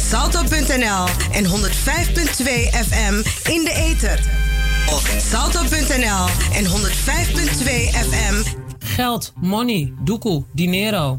salto.nl en 105.2 FM in de ether. Op salto.nl en 105.2 FM. Geld, money, doekoe, dinero.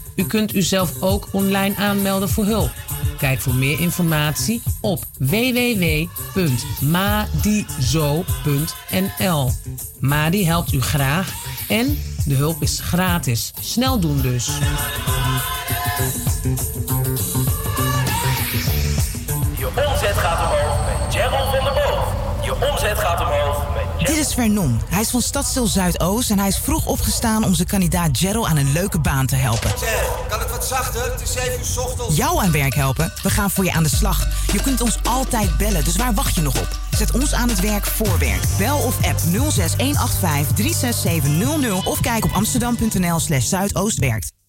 U kunt uzelf ook online aanmelden voor hulp. Kijk voor meer informatie op www.madizo.nl. Madi helpt u graag en de hulp is gratis. Snel doen dus. Is Vernon. Hij is van Stadstil Zuidoost en hij is vroeg opgestaan om zijn kandidaat Gerald aan een leuke baan te helpen. Zeg, kan het wat zachter? Het is 7 uur 's ochtends. Jou aan werk helpen? We gaan voor je aan de slag. Je kunt ons altijd bellen, dus waar wacht je nog op? Zet ons aan het werk voor werk. Bel of app 06185 36700 of kijk op amsterdam.nl slash zuidoostwerkt.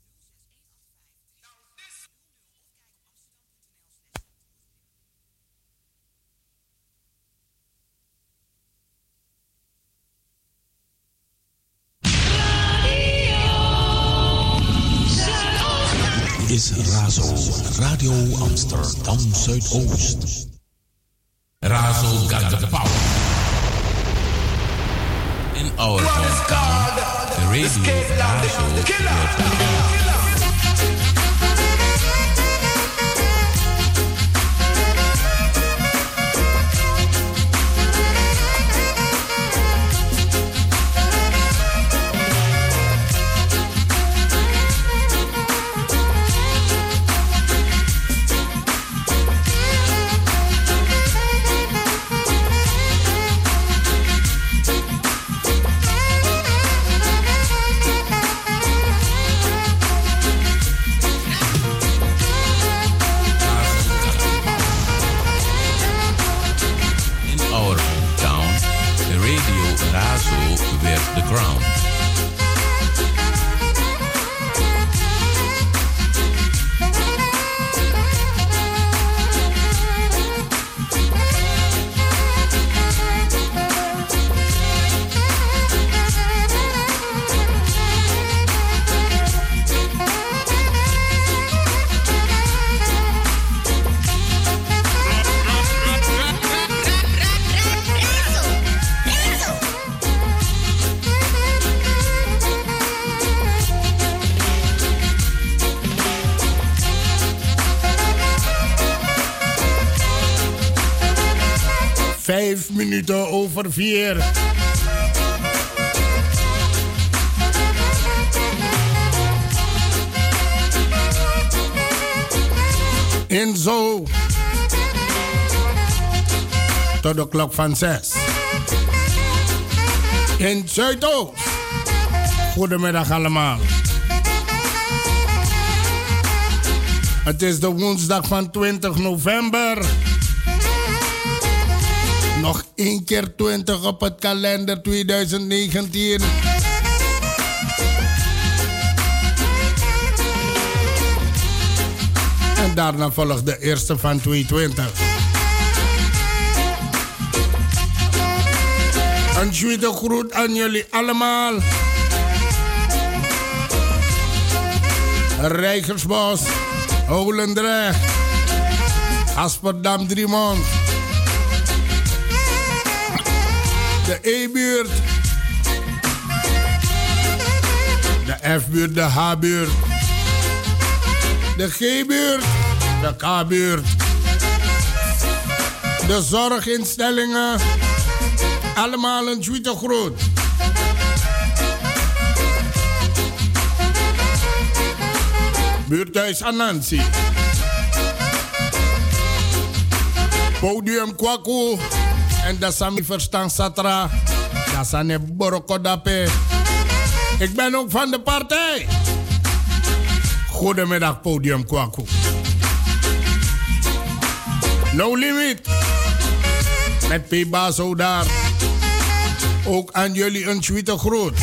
Radio Amsterdam Zuidoost. Razo got the power. In our hometown, the radio Razo vier. En zo. Tot de klok van zes. In Zuidoost. Goedemiddag allemaal. Het is de woensdag van 20 november. Nog één keer 20 op het kalender 2019. En daarna volgt de eerste van 2020. Een tweede groet aan jullie allemaal. Rijgersbos, Holendrecht, Asperdam Driemond. De E-buurt. De F-buurt, de H-buurt. De G-buurt, de K-buurt. De zorginstellingen. Allemaal een tweede groot. Buurthuis Anansi. Podium Kwaku. En dat Sami Verstaan Satra. Dat zijn Borokodape. Ik ben ook van de partij. Goedemiddag, Podium Kwaku. No limit. Met P. Baso daar. Ook aan jullie een sweete groet.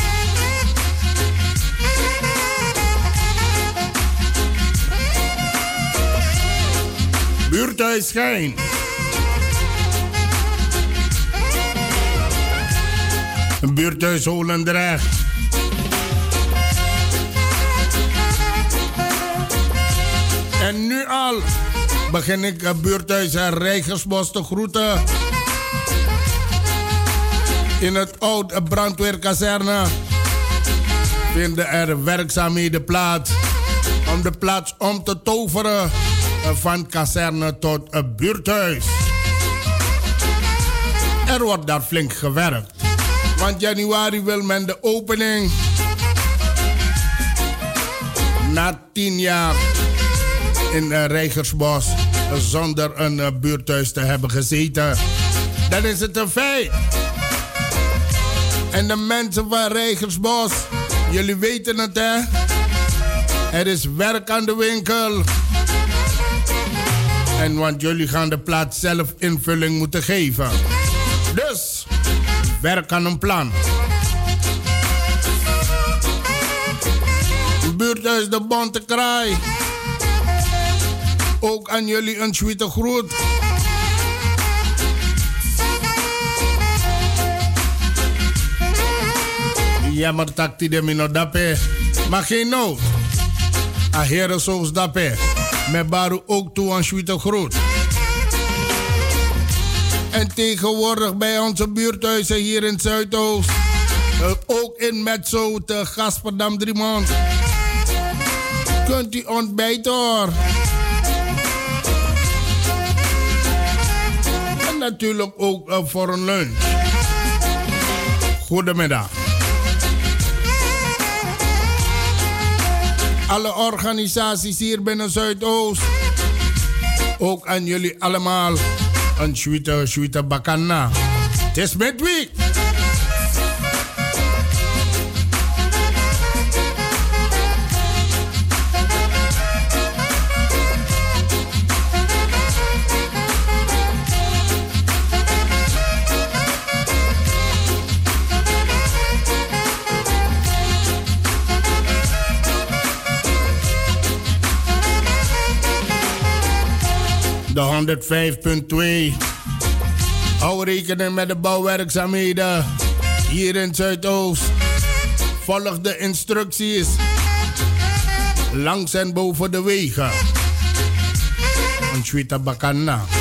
Buurthuis Schijn. Buurthuis Holendrecht. En nu al begin ik buurthuis Rijgersbos te groeten. In het oud brandweerkazerne vinden er werkzaamheden plaats om de plaats om te toveren van kazerne tot een buurthuis. Er wordt daar flink gewerkt. Want januari wil men de opening. Na tien jaar in uh, Rijgersbos zonder een uh, buurthuis te hebben gezeten. Dan is het een feit. En de mensen van Rijgersbos, jullie weten het hè. Er is werk aan de winkel. En want jullie gaan de plaats zelf invulling moeten geven. Dus, werk aan een plan. Buurthuis de Bonte Kraai. Ook aan jullie een sweete groet. Jammer dat de mino dape. Maar geen nood. A heren zoals dape. Met baru ook toe een sweete groet. En tegenwoordig bij onze buurthuizen hier in Zuidoost. Ook in Metzo, te Gasperdam Driemond. Kunt u ontbijten hoor. En natuurlijk ook uh, voor een lunch. Goedemiddag. Alle organisaties hier binnen Zuidoost. Ook aan jullie allemaal een sweete, sweete bakana. Het is midweek. 105.2. Hou rekening met de bouwwerkzaamheden hier in Zuidoost. Volg de instructies langs en boven de wegen. Een Bakana.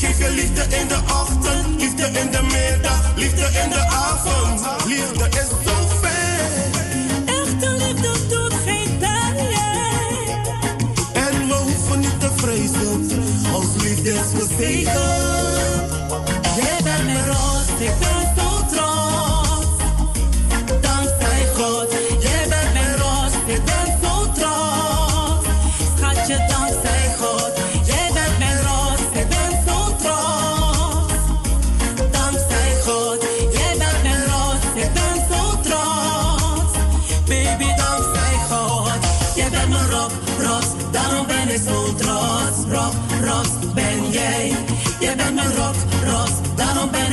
Geef je liefde in de ochtend, liefde in de middag, liefde in de avond.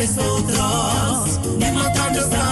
Daarom ben ik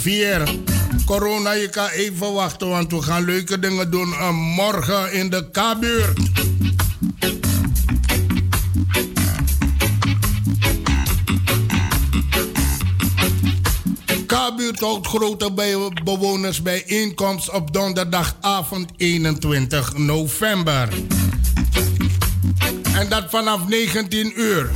vier. Corona, je kan even wachten, want we gaan leuke dingen doen eh, morgen in de K-buurt. K-buurt houdt grote bij- bewonersbijeenkomst op donderdagavond 21 november. En dat vanaf 19 uur.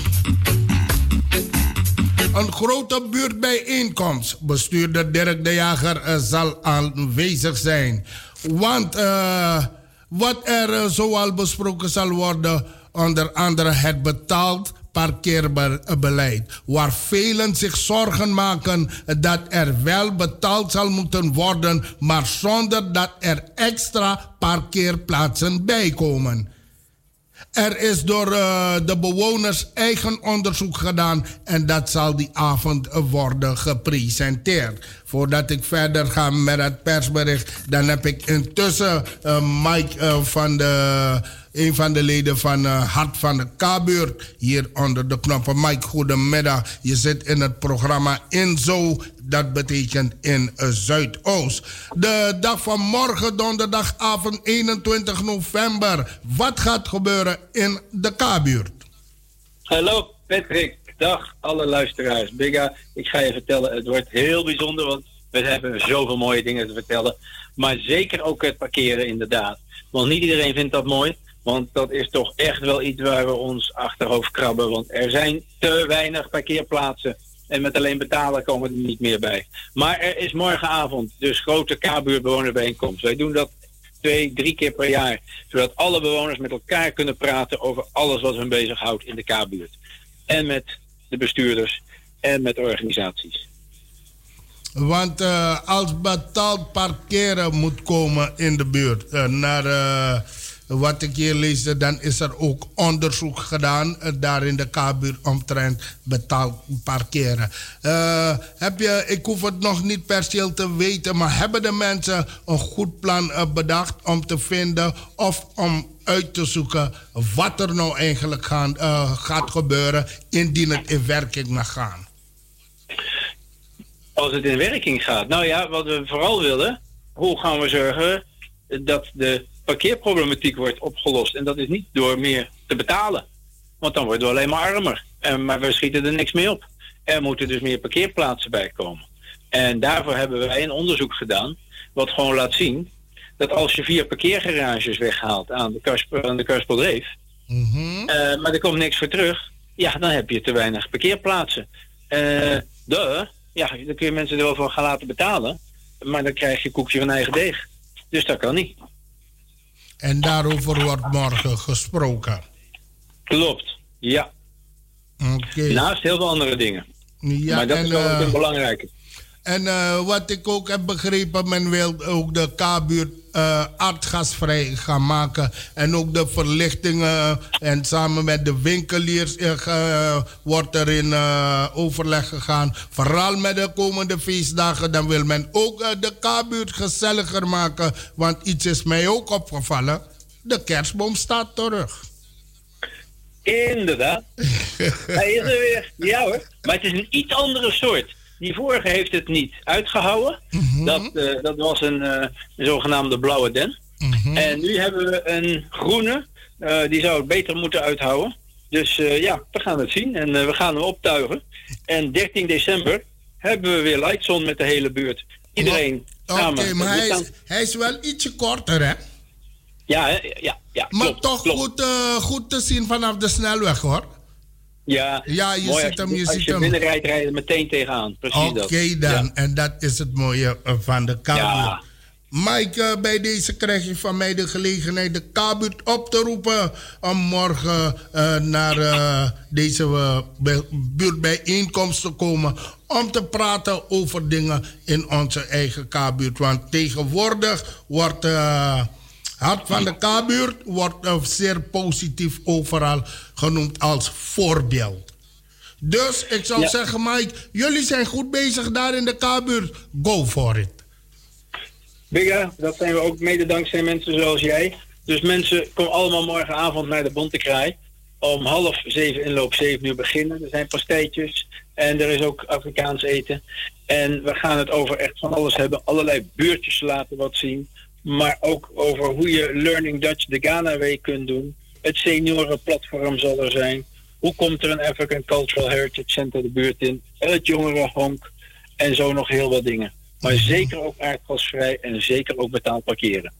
Een grote buurtbijeenkomst. Bestuurder Dirk de Jager eh, zal aanwezig zijn. Want eh, wat er eh, zoal besproken zal worden, onder andere het betaald parkeerbeleid. Waar velen zich zorgen maken dat er wel betaald zal moeten worden, maar zonder dat er extra parkeerplaatsen bij komen. Er is door eh, de bewoners eigen onderzoek gedaan en dat zal die avond worden gepresenteerd. Voordat ik verder ga met het persbericht, dan heb ik intussen eh, Mike eh, van de, een van de leden van Hart van de K-buurt hier onder de knoppen. Mike, goedemiddag. Je zit in het programma Inzo, dat betekent in Zuidoost. De dag van morgen, donderdagavond 21 november. Wat gaat gebeuren in de K-buurt? Hallo Patrick, dag alle luisteraars. Bigga, ik ga je vertellen, het wordt heel bijzonder, want we hebben zoveel mooie dingen te vertellen. Maar zeker ook het parkeren inderdaad. Want niet iedereen vindt dat mooi, want dat is toch echt wel iets waar we ons achterhoofd krabben. Want er zijn te weinig parkeerplaatsen en met alleen betalen komen we er niet meer bij. Maar er is morgenavond dus grote K-buurtbewonerbijeenkomst. Wij doen dat twee, drie keer per jaar. Zodat alle bewoners met elkaar kunnen praten over alles wat hun bezighoudt in de K-buurt. En met de bestuurders en met organisaties. Want eh, als betaald parkeren moet komen in de buurt, eh, naar, eh, wat ik hier leesde, dan is er ook onderzoek gedaan uh, daar in de K-buurt omtrent betaald parkeren. Uh, heb je, ik hoef het nog niet per se te weten, maar hebben de mensen een goed plan uh, bedacht om te vinden of om uit te zoeken wat er nou eigenlijk gaan, gaat gebeuren indien het in werking mag gaan? Als het in werking gaat. Nou ja, wat we vooral willen, hoe gaan we zorgen dat de parkeerproblematiek wordt opgelost. En dat is niet door meer te betalen. Want dan worden we alleen maar armer. En, maar we schieten er niks mee op. Er moeten dus meer parkeerplaatsen bij komen. En daarvoor hebben wij een onderzoek gedaan. Wat gewoon laat zien dat als je vier parkeergarages weghaalt aan de, aan de. Mhm. eh, maar er komt niks voor terug. Ja, dan heb je te weinig parkeerplaatsen. Uh, de, ja, dan kun je mensen er wel van gaan laten betalen. Maar dan krijg je koekje van eigen deeg. Dus dat kan niet. En daarover wordt morgen gesproken. Klopt, ja. Oké. Naast heel veel andere dingen. Ja, maar dat en, is wel uh, een belangrijke. En uh, wat ik ook heb begrepen, men wil ook de K-buurt uh, aardgasvrij gaan maken. En ook de verlichtingen en samen met de winkeliers uh, wordt er in overleg gegaan. Vooral met de komende feestdagen, dan wil men ook de K-buurt gezelliger maken. Want iets is mij ook opgevallen. De kerstboom staat terug. Inderdaad. Hij is er weer. Ja hoor. Maar het is een iets andere soort. Die vorige heeft het niet uitgehouden. Mhm. Mm -hmm. dat, uh, dat was een, uh, een, zogenaamde blauwe den. Mhm. Mm -hmm. En nu hebben we een groene. Uh, die zou het beter moeten uithouden. Dus ja, we gaan het zien. En we gaan hem optuigen. En 13 december hebben we weer Lightzone met de hele buurt. Iedereen Oké, okay, maar hij is, hij is wel ietsje korter, hè? Ja, ja, ja. Maar klopt, toch klopt. Goed, goed te zien vanaf de snelweg, hoor. Ja, ja je mooi, ziet hem. Je als ziet je hem. binnenrijdt, rijdt meteen tegenaan. Precies Oké okay, dan, ja. en dat is het mooie uh, van de K-buurt. Ja. Mike, uh, bij deze krijg je van mij de gelegenheid de K-buurt op te roepen om morgen uh, naar deze buurtbijeenkomst te komen om te praten over dingen in onze eigen K-buurt. Want tegenwoordig wordt Hart van de K-buurt wordt uh, zeer positief overal genoemd als voorbeeld. Dus ik zou Ja. zeggen, Mike, jullie zijn goed bezig daar in de K-buurt. Go for it. Bigga, dat zijn we ook mede dankzij mensen zoals jij. Dus mensen, kom allemaal morgenavond naar de Bontekraai. Om half zeven inloop, zeven uur beginnen. Er zijn pastijtjes en er is ook Afrikaans eten. En we gaan het over echt van alles hebben. Allerlei buurtjes laten wat zien. Maar ook over hoe je Learning Dutch de Ghana Week kunt doen. Het seniorenplatform zal er zijn. Hoe komt er een African Cultural Heritage Center de buurt in? Het jongerenhonk. En zo nog heel wat dingen. Maar zeker ook aardgasvrij en zeker ook betaald parkeren.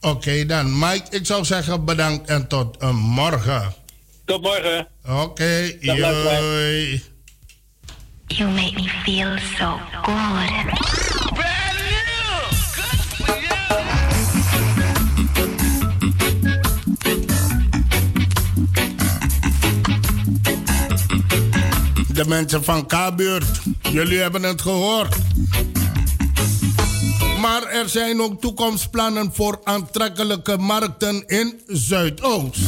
Oké dan, Mike, ik zou zeggen bedankt en tot uh, morgen. Tot morgen. Oké, joi. You make me feel so good. De mensen van K-buurt, jullie hebben het gehoord. Maar er zijn ook toekomstplannen voor aantrekkelijke markten in Zuidoost.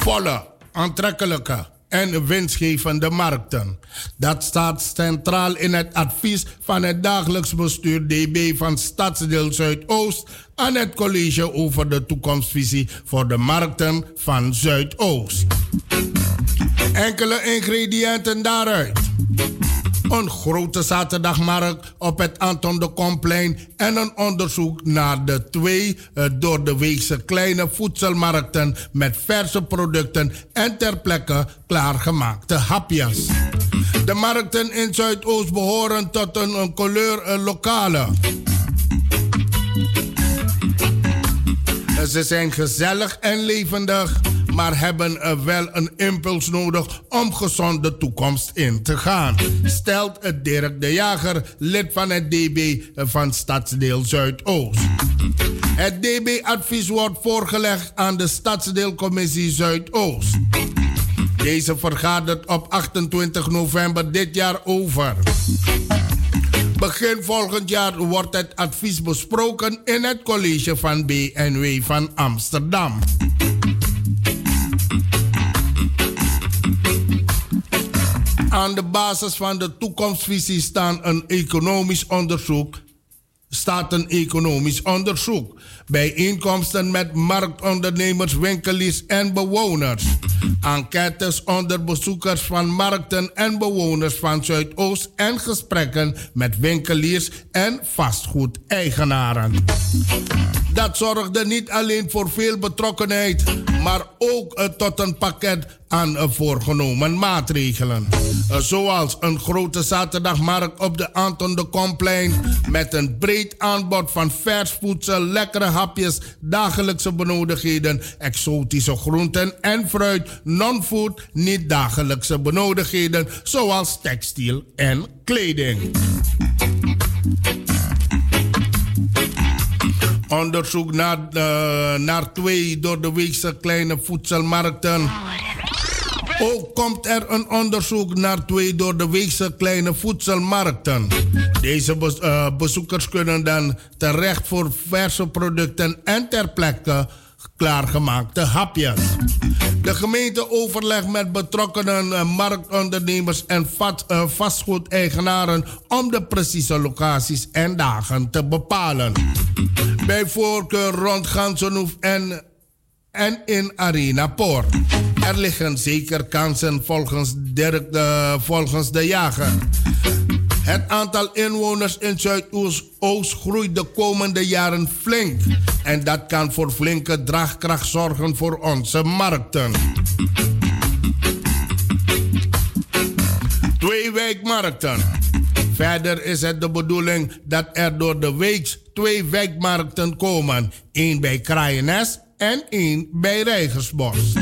Volle, aantrekkelijke en winstgevende markten. Dat staat centraal in het advies van het dagelijks bestuur DB van Stadsdeel Zuidoost aan het college over de toekomstvisie voor de markten van Zuidoost. Enkele ingrediënten daaruit. Een grote zaterdagmarkt op het Anton de Komplein en een onderzoek naar de twee uh, door de weekse kleine voedselmarkten met verse producten en ter plekke klaargemaakte hapjes. De markten in Zuidoost behoren tot een, een kleur lokale. Ze zijn gezellig en levendig, maar hebben wel een impuls nodig om gezonde toekomst in te gaan. Stelt Dirk de Jager, lid van het DB van Stadsdeel Zuidoost. Het DB-advies wordt voorgelegd aan de Stadsdeelcommissie Zuidoost. Deze vergadert op 28 november dit jaar over. Begin volgend jaar wordt het advies besproken in het college van BNW van Amsterdam. Aan de basis van de toekomstvisie staan een economisch onderzoek staat een economisch onderzoek. Bijeenkomsten met marktondernemers, winkeliers en bewoners. Enquêtes onder bezoekers van markten en bewoners van Zuidoost en gesprekken met winkeliers en vastgoedeigenaren. Dat zorgde niet alleen voor veel betrokkenheid, maar ook tot een pakket aan voorgenomen maatregelen. Zoals een grote zaterdagmarkt op de Anton de Komplein met een breed aanbod van vers voedsel, lekkere dagelijkse benodigdheden, exotische groenten en fruit, non-food, niet dagelijkse benodigdheden, zoals textiel en kleding. Onderzoek naar, uh, naar twee door de weekse kleine voedselmarkten. Ook komt er een onderzoek naar twee door de weekse kleine voedselmarkten. Deze uh, bezoekers kunnen dan terecht voor verse producten en ter plekke klaargemaakte hapjes. De gemeente overlegt met betrokkenen uh, marktondernemers en uh, vastgoedeigenaren om de precieze locaties en dagen te bepalen. Bij voorkeur rond Gansenhoef en, en in Arena Poort. Er liggen zeker kansen volgens, Dirk de, volgens de jager. Het aantal inwoners in Zuidoost groeit de komende jaren flink. En dat kan voor flinke draagkracht zorgen voor onze markten. Twee wijkmarkten. Verder is het de bedoeling dat er door de week twee wijkmarkten komen. één bij Kraaienes en één bij Rijgersbos.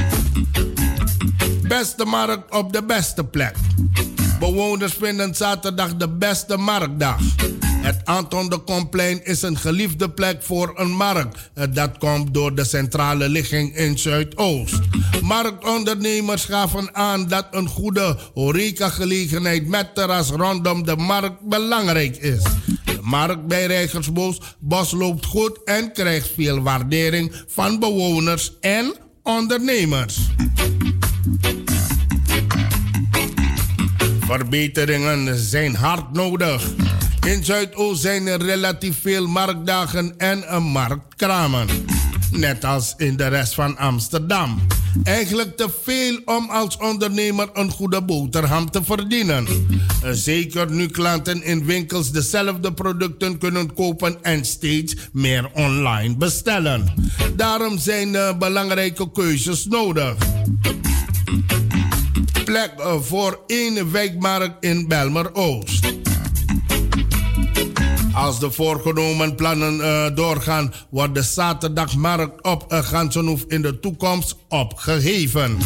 Beste markt op de beste plek. Bewoners vinden zaterdag de beste marktdag. Het Anton de Komplein is een geliefde plek voor een markt. Dat komt door de centrale ligging in Zuidoost. Marktondernemers gaven aan dat een goede horecagelegenheid met terras rondom de markt belangrijk is. De markt bij Rijgersbos Bos loopt goed en krijgt veel waardering van bewoners en ondernemers. Verbeteringen zijn hard nodig. In Zuidoost zijn er relatief veel marktdagen en een marktkramen. Net als in de rest van Amsterdam. Eigenlijk te veel om als ondernemer een goede boterham te verdienen. Zeker nu klanten in winkels dezelfde producten kunnen kopen en steeds meer online bestellen. Daarom zijn belangrijke keuzes nodig plek eh, voor één wijkmarkt in Belmer Oost. Als de voorgenomen plannen uh, doorgaan, wordt de zaterdagmarkt op uh, Gansenhoef in de toekomst opgeheven.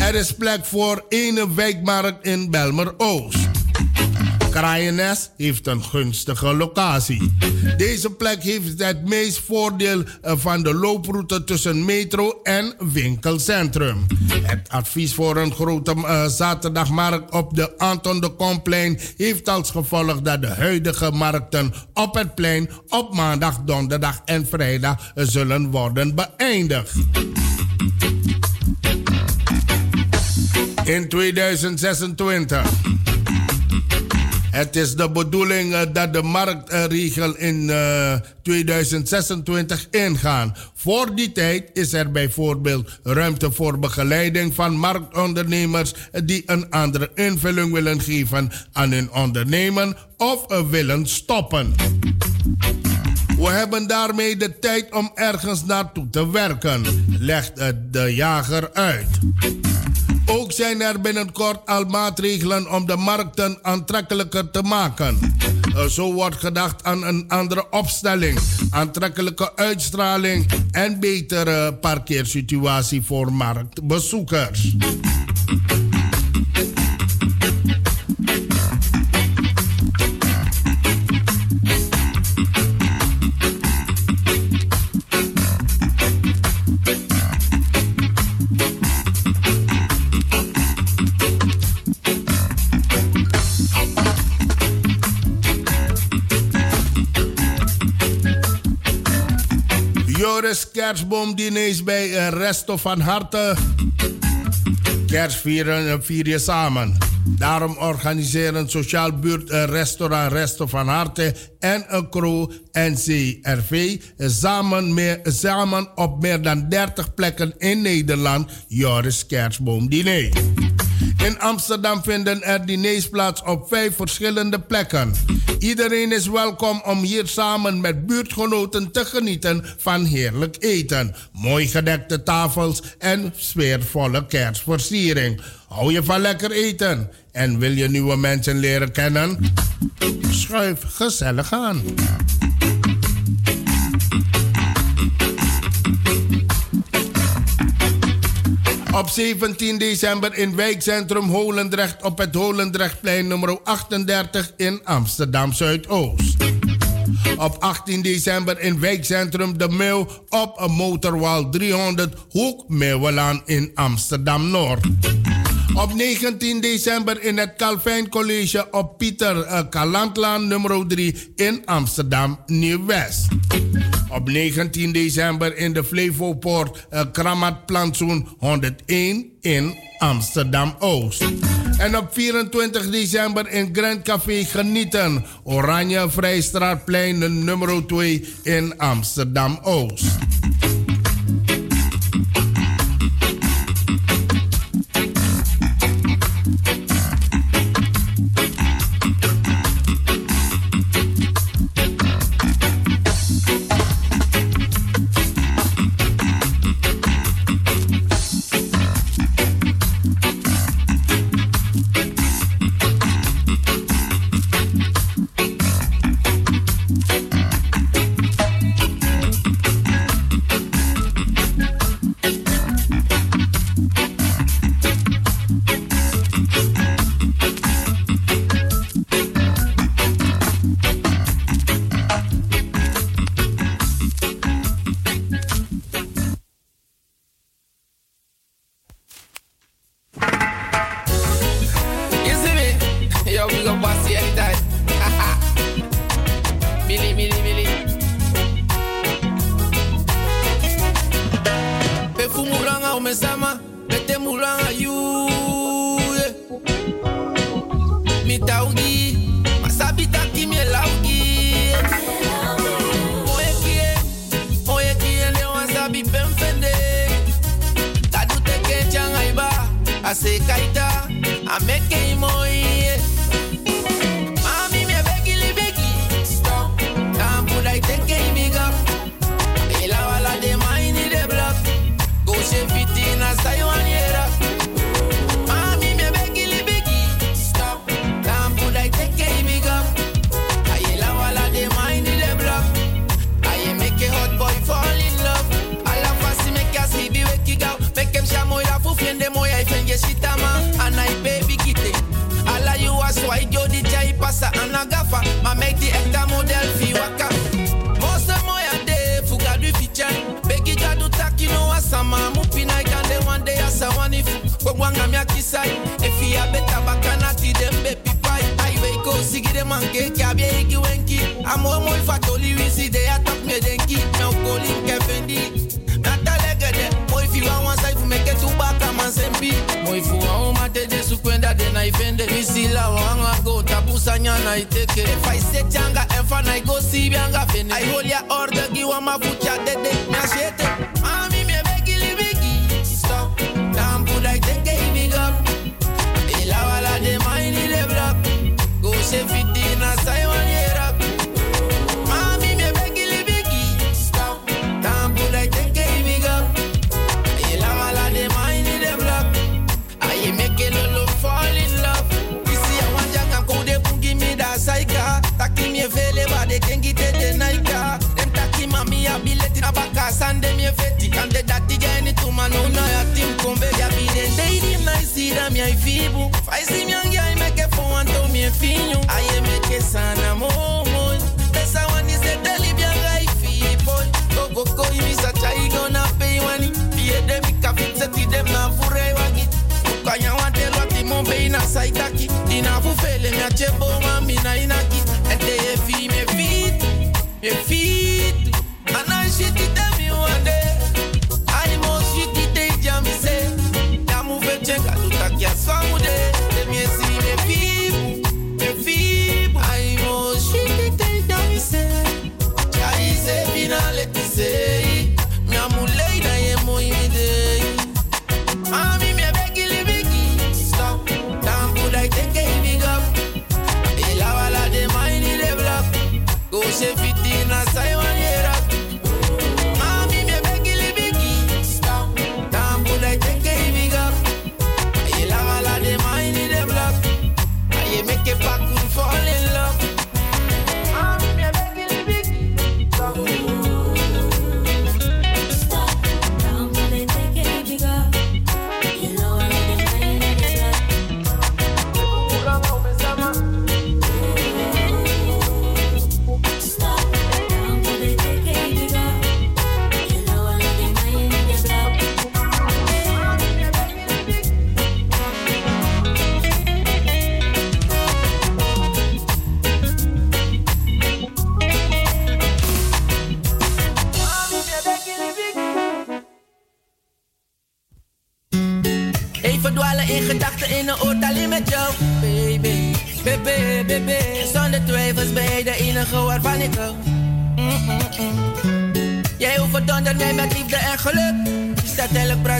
Er is plek voor één wijkmarkt in Belmer Oost. Kraaiennes heeft een gunstige locatie. Deze plek heeft het meest voordeel eh, van de looproute tussen metro en winkelcentrum. Het advies voor een grote uh, zaterdagmarkt op de Anton de Komplein heeft als gevolg dat de huidige markten op het plein op maandag, donderdag en vrijdag zullen worden beëindigd. In 2026 het is de bedoeling uh, dat de marktregel uh, in uh, 2026 ingaan. Voor die tijd is er bijvoorbeeld ruimte voor begeleiding van marktondernemers die een andere invulling willen geven aan hun ondernemen of willen stoppen. We hebben daarmee de tijd om ergens naartoe te werken, legt de jager uit. Zijn er binnenkort al maatregelen om de markten aantrekkelijker te maken. Eh, zo wordt gedacht aan een andere opstelling, aantrekkelijke uitstraling en betere parkeersituatie voor marktbezoekers. Joris kerstboomdiners bij Resto van Harte. Kerstvieren eh, vier je samen. Daarom organiseren Sociaal Buurt eh, Restaurant Resto van Harte en een crew NCRV samen, meer, samen op meer dan 30 plekken in Nederland Joris Kerstboomdiner. In Amsterdam vinden er diners plaats op vijf verschillende plekken. Iedereen is welkom om hier samen met buurtgenoten te genieten van heerlijk eten, mooi gedekte tafels en sfeervolle kerstversiering. Hou je van lekker eten en wil je nieuwe mensen leren kennen? Schuif gezellig aan. Op 17 december in wijkcentrum Holendrecht op het Holendrechtplein nummer 38 in Amsterdam Zuidoost. Op 18 december in wijkcentrum De Meeuw op een motorwal 300 Hoek Meeuwelaan in Amsterdam Noord. Op 19 december in het Calvijn College op Pieter eh, Kalantlaan nummer 3 in Amsterdam Nieuw-West. Op 19 december in de Flevopoort eh, Kramat Plantsoen 101 in Amsterdam Oost. En op 24 december in Grand Café genieten. Oranje Vrijstraatplein nummer 2 in Amsterdam Oost. a kiss I. If he have better back and I see them baby pie. I wake up, see them and get I be wanky. I'm all more fat only we see they me denki. Now calling Kevin D. Not a legade. Boy, if you want one side, make it two back, I'm on Sempi. Boy, if you want my day, so when it. Go, tabu sanya na I take it. If I say changa, if I go see Bianga finish. I hold your order, give one my de chat, dead, dead. Mami, me begi stop. Damn, good, I she fit in a Taiwan era. Mami me begi li bigi. Stop. Tambu like ten ke big up. Aye la wala de mind in the block. Aye make it lolo fall in love. Isi ya wanja kanko de kungi me da saika. Taki me vele ba de kengi te de naika. Dem taki mami ya bileti na baka sande me feti. Kande dati geni tuma no na ya tim kumbe ya bide. Deidi na isi da mi aifibu. Faisi mi saitaki Ina fufele, miache boma, mina ina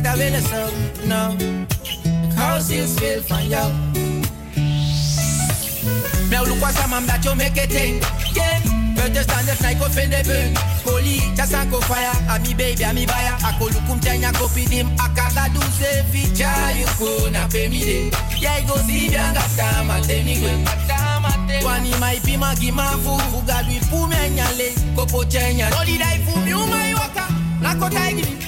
dat willen zo. No. Ik hou zielsveel van jou. Nou, look samen dat je make it ding. Yeah. Buitenstanders na ik vind de bun. Koli, chasanko fire. Ami baby, ami baya. Ako lukum tenya kopi dim. Akaka du se ficha yuko na pemide. Jij go bianga tama temigwe. Wani mai pima gima fu. Fuga dui pu me chenya. Oli dai fu mi umai waka. Nako taigi. Ikadu fu ya bi fu tutu. Yeshita. Betre lukudu fu you. La. Kasama bumo samaya. Ano katakina mi umai plaats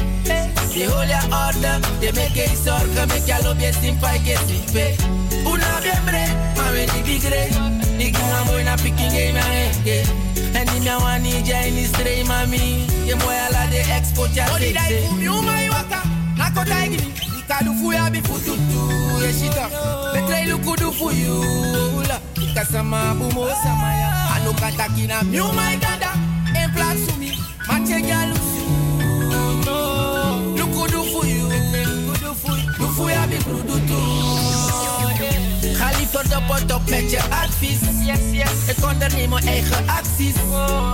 Die holy order, die make je zorgen, make je lobby simpa ke simpe. Una bien bre, ma we di bigre. Di gina boy na picking game ya heke. En di mia wani jai ni stray mami. Je moya la de export ya Odi dai sexy. fu mi uma iwaka. Nako taigi ni, di kadu fu ya bi fu tutu. Ye shita, betre luku du fu you. La, kasama bumo samaya. Ano katakina mi uma igada. En plaats voor me, Ga liever de pot op met je advies. Yes, yes. Ik onderneem mijn eigen acties.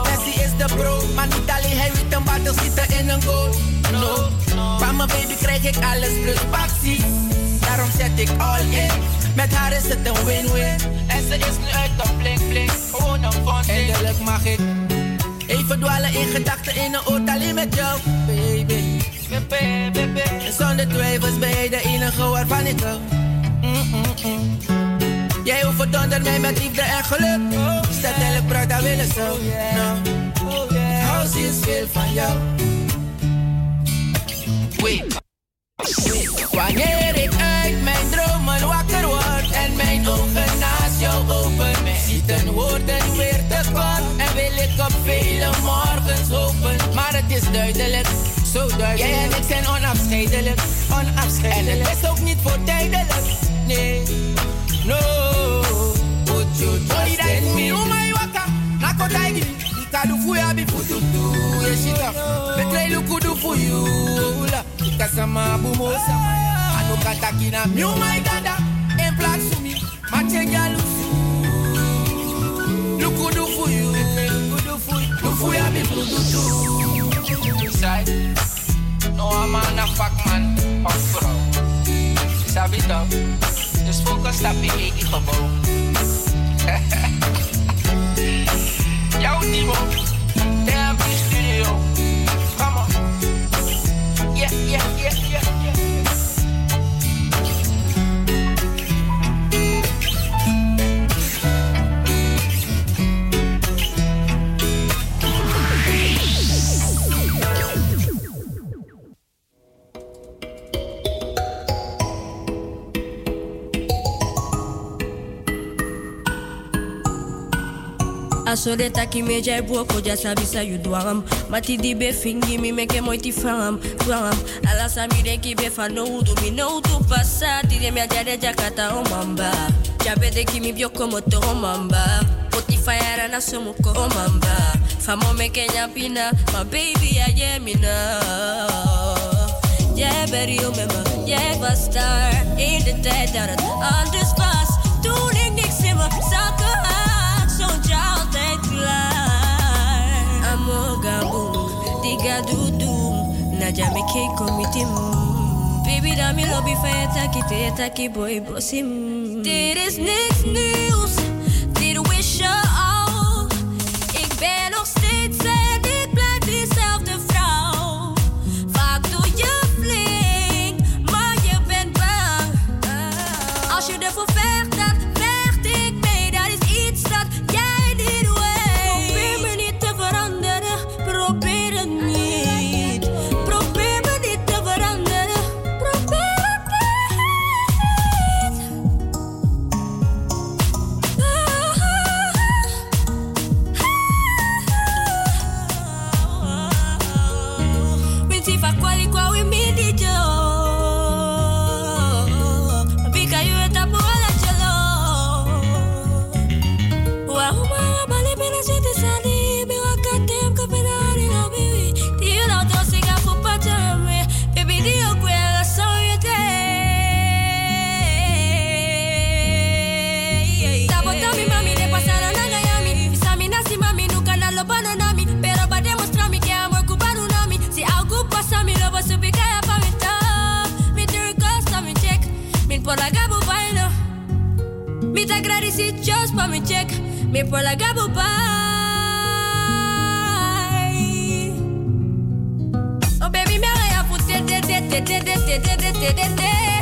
Messi is de bro, maar niet alleen hij weet een battle zitten in een goal. No, van mijn baby krijg ik alles plus acties. Daarom zet ik all in. Met haar is het een win-win. En ze is nu uit een blink blink. Gewoon een fountain. Eindelijk mag ik even dwalen in gedachten in een oord alleen met jou, baby. Zonder twijfels ben jij de enige waarvan ik hou. Jij overdondert mij met liefde en geluk. Stel elk bruid dat willen zo. No. Hou zielsveel van jou. Wanneer ik uit mijn dromen wakker word en mijn ogen naast jou open, zitten woorden weer te kort en wil ik op vele morgens hopen. Maar het is duidelijk, zo duidelijk. Jij en ik zijn onafscheidelijk, onafscheidelijk. En het is ook niet voor tijdelijk, nee, no. Put your trust in me. Oh my waka, nako taigi. Ikadu ya bi fu tu tu, yeshita. Betre lukudu fu you, la. Kasama bumo samaya. Ano katakina mi oh my gada. En plaats voor me, ma chenja lusu. Lukudu fu you, lukudu fu you. Lufu ya bi fu Side. No man a fuck man, of vrouw. Sabi toch? Dus focus stapje in die gebouw. Jouw damn die studio. Come on. Yeah, yeah, yeah, yeah, yeah. Asore taki me jai buoko ja sabi sa you do am Mati di be fingi mi meke moi ti fam Fam Ala sa mi de ki be fa no udu mi no udu pasa Ti de mi a jade jakata o mamba Jabe de ki mi bio como to o mamba Poti fire na somuko o mamba Famo me kenya pina My baby a yeah me now. Jij bent real met me, jij was daar in de tijd dat het anders was. Toen ik diga doedoem, Naja me ke komitim. Baby, dan mi lobby je taki, te boy bossim. Dit is just pa mi check. Me por la gabo pai. Oh baby, me haga ya fute de de de de de de de de de de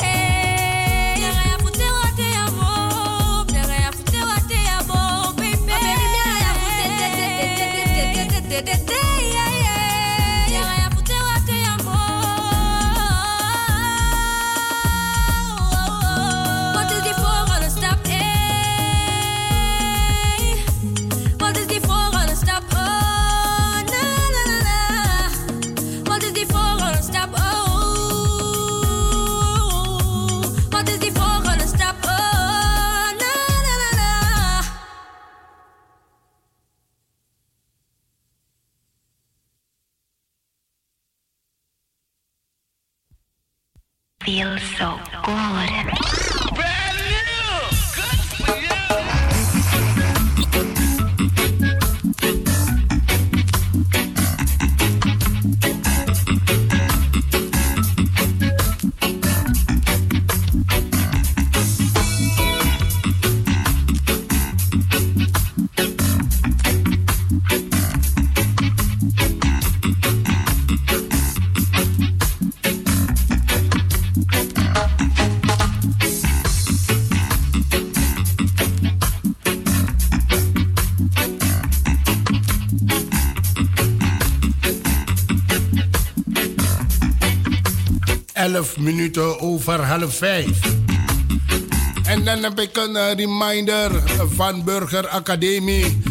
11 minuten over half 5. En dan heb ik een reminder van Burger Academie.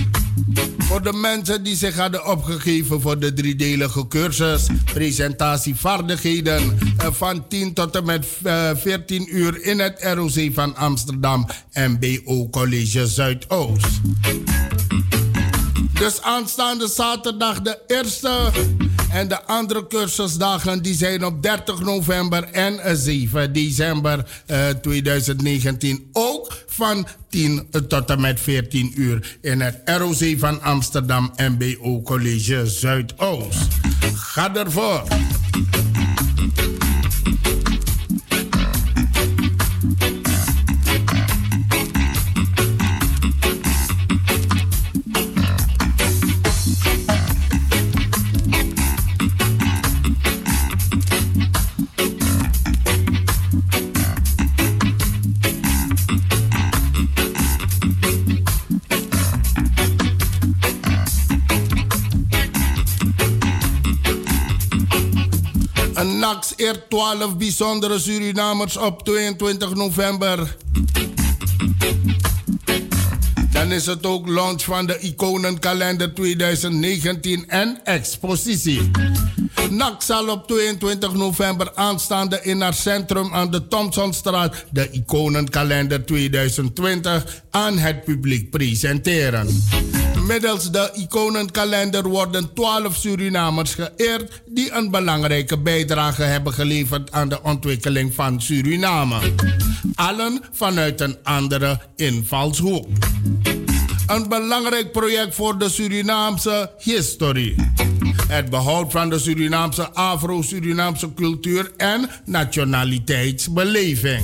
Voor de mensen die zich hadden opgegeven voor de driedelige cursus presentatievaardigheden eh, van 10 tot en met eh, 14 uur in het ROC van Amsterdam MBO College Zuidoost. Dus aanstaande zaterdag de eerste en de andere cursusdagen die zijn op 30 november en 7 december eh, 2019. Ook van 10 tot en met 14 uur in het ROC van Amsterdam MBO College Zuidoost. Ga ervoor. NAX eert 12 bijzondere Surinamers op 22 november. Dan is het ook launch van de Iconenkalender 2019 en expositie. NAC zal op 22 november aanstaande in haar centrum aan de Thompsonstraat de Iconenkalender 2020 aan het publiek presenteren. Middels de iconenkalender worden 12 Surinamers geëerd die een belangrijke bijdrage hebben geleverd aan de ontwikkeling van Suriname. Allen vanuit een andere invalshoek. Een belangrijk project voor de Surinaamse historie. Het behoud van de Surinaamse Afro-Surinaamse cultuur en nationaliteitsbeleving.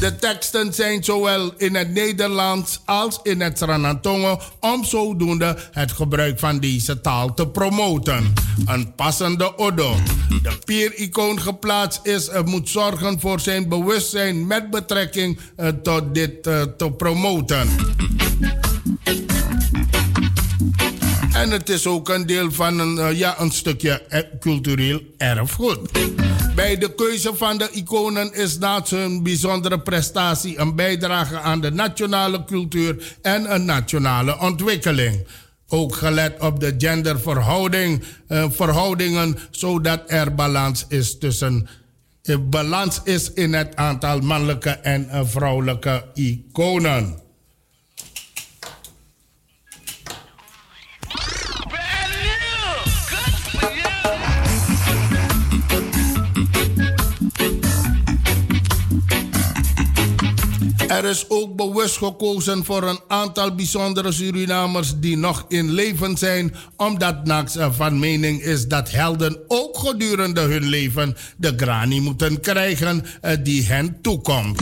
De teksten zijn zowel in het Nederlands als in het Sranantongo om zodoende het gebruik van deze taal te promoten. Een passende odo. De pier-icoon geplaatst is, moet zorgen voor zijn bewustzijn met betrekking eh, tot dit eh, te promoten. En het is ook een deel van een, eh, ja, een stukje eh, cultureel erfgoed. Bij de keuze van de iconen is naast hun bijzondere prestatie een bijdrage aan de nationale cultuur en een nationale ontwikkeling. Ook gelet op de genderverhouding, eh, verhoudingen, zodat er balans is tussen eh, balans is in het aantal mannelijke en vrouwelijke iconen. Er is ook bewust gekozen voor een aantal bijzondere Surinamers die nog in leven zijn, omdat Nax van mening is dat helden ook gedurende hun leven de grani moeten krijgen eh, die hen toekomt.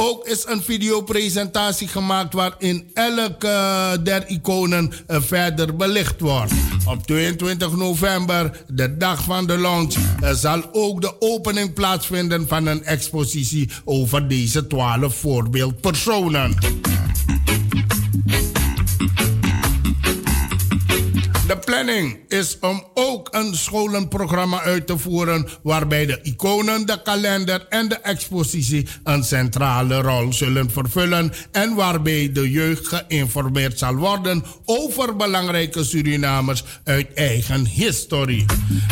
Ook is een videopresentatie gemaakt waarin elke der iconen eh, verder belicht wordt. Op 22 november, de dag van de launch, eh, zal ook de opening plaatsvinden van een expositie over deze 12 voorbeeldpersonen. Planning is om ook een scholenprogramma uit te voeren waarbij de iconen, de kalender en de expositie een centrale rol zullen vervullen en waarbij de jeugd geïnformeerd zal worden over belangrijke Surinamers uit eigen historie,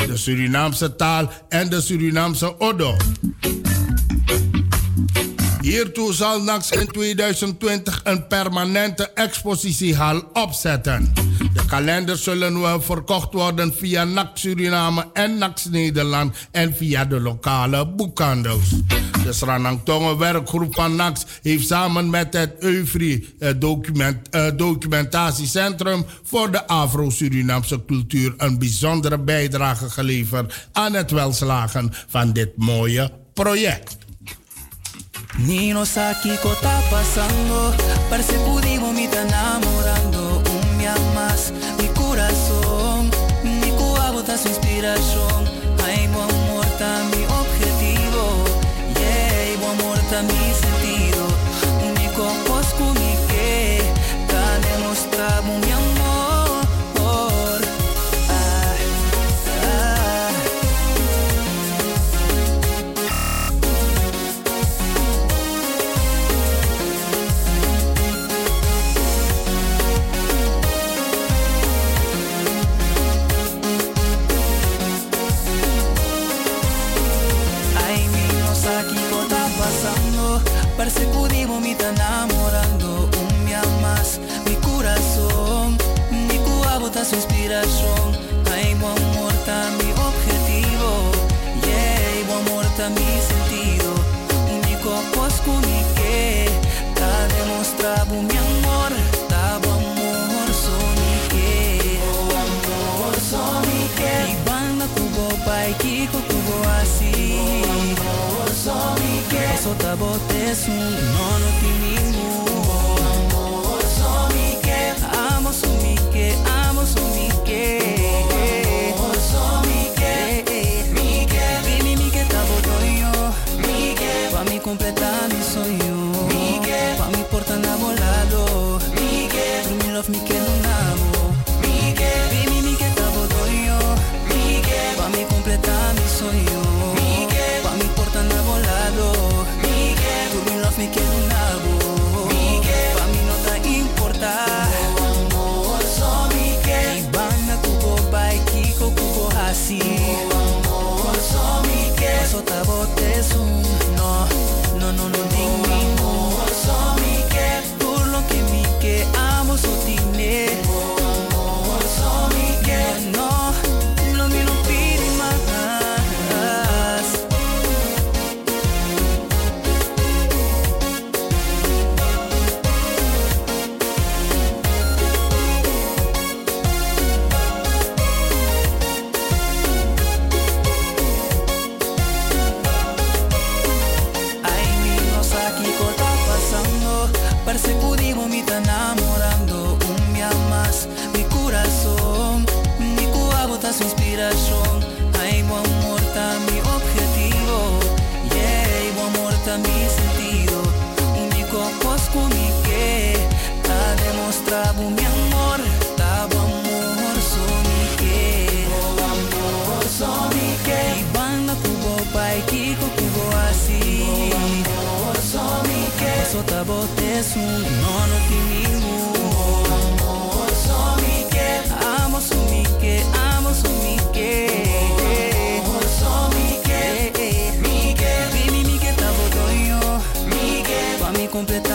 de Surinaamse taal en de Surinaamse Odo. Hiertoe zal NAX in 2020 een permanente expositiehal opzetten. De kalenders zullen verkocht worden via NAX Suriname en NAX Nederland en via de lokale boekhandels. De Sranangtongen werkgroep van NAX heeft samen met het EUFRI document, uh, documentatiecentrum voor de Afro-Surinaamse cultuur een bijzondere bijdrage geleverd aan het welslagen van dit mooie project. Ni no sé qué está pasando, parece pudimos me está enamorando. Un día más, mi corazón, mi cuabo está su inspiración. Ay, buen amor está mi objetivo, yeah, buen amor está mi sentido. Único posco mi que, está demostrado está su inspiración Ay, buen amor mi objetivo. Yeah, buen amor mi sentido. Único pues que Está demostrado mi amor. Está buen amor, son que Oh, amor, son que Mi banda cubo, pai, kiko, cubo así. Oh, amor, son que Sota botes un nono timimu completar mi sueño Mike Pa mi porta enamorado Mike Through me love mike no nabo Mike Vini mike tabo doyo Mike Pa mi completar mi sueño Mike Pa mi porta enamorado Tu mi love me que no nabo Pa mi no ta importa. Amor so mi que Ibana kubo bai kiko kubo hasi que. Sota botes un nono timimu. Amor, son mi que. Amo, son mi que. Amo, son mi que. Amor, son mi que. Mi que. Vini, mi que tabo doyo. Mi que. Pa mi completar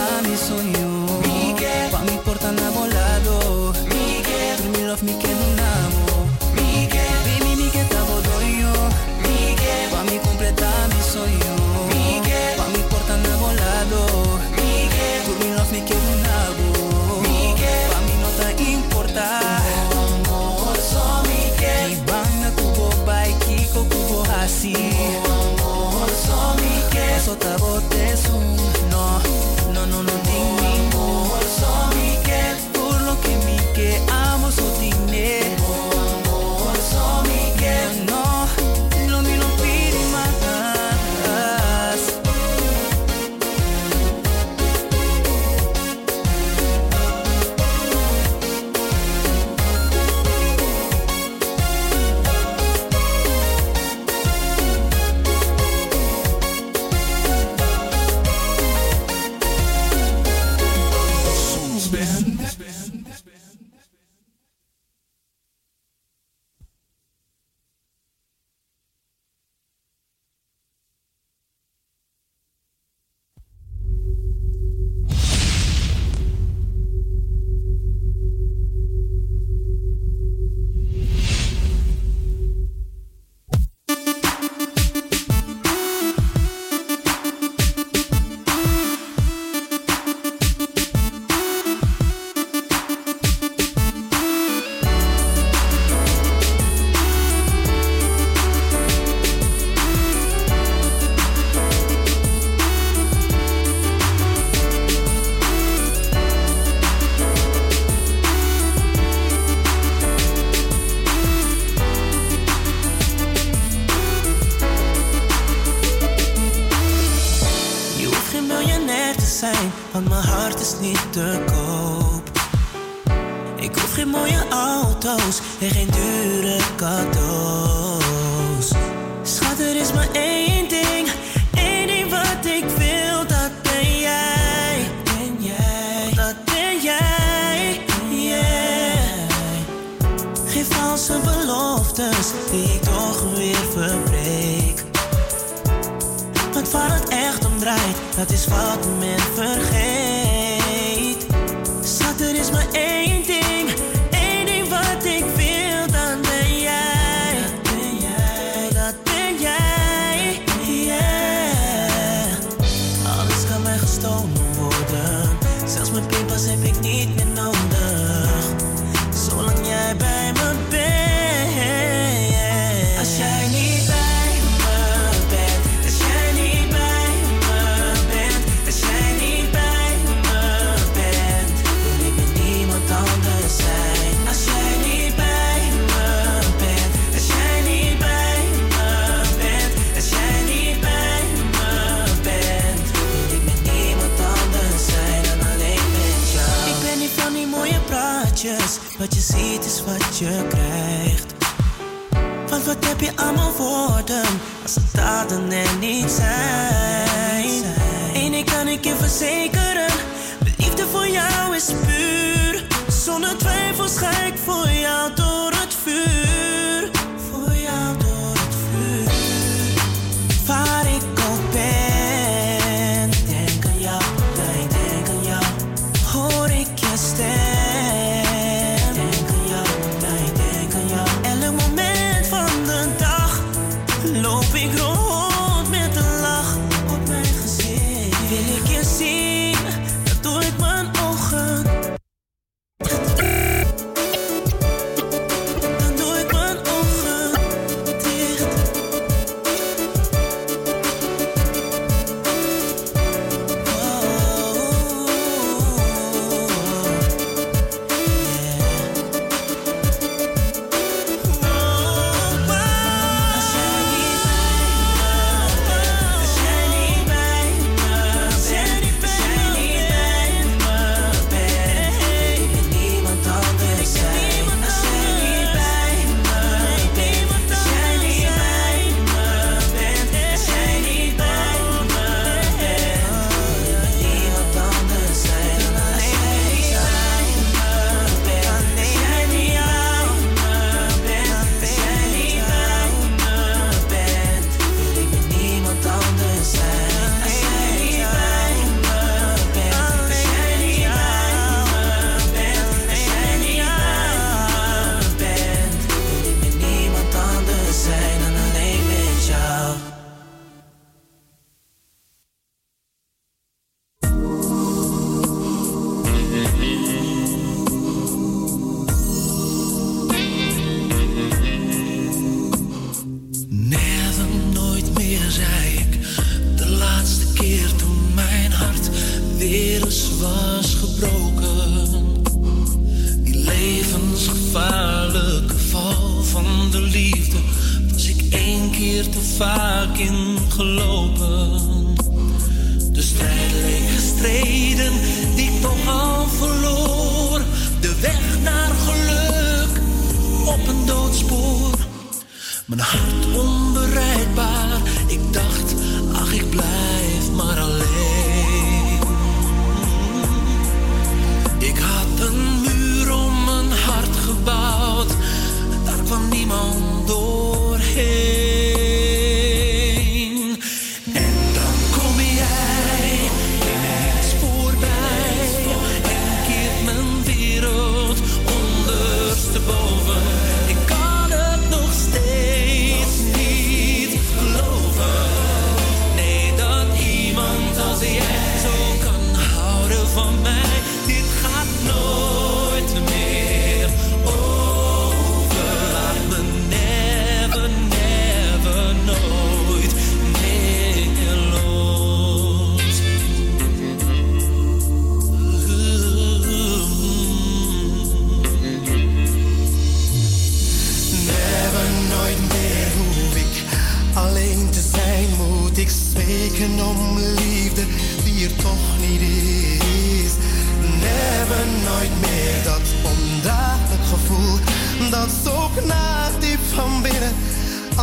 twijfel ga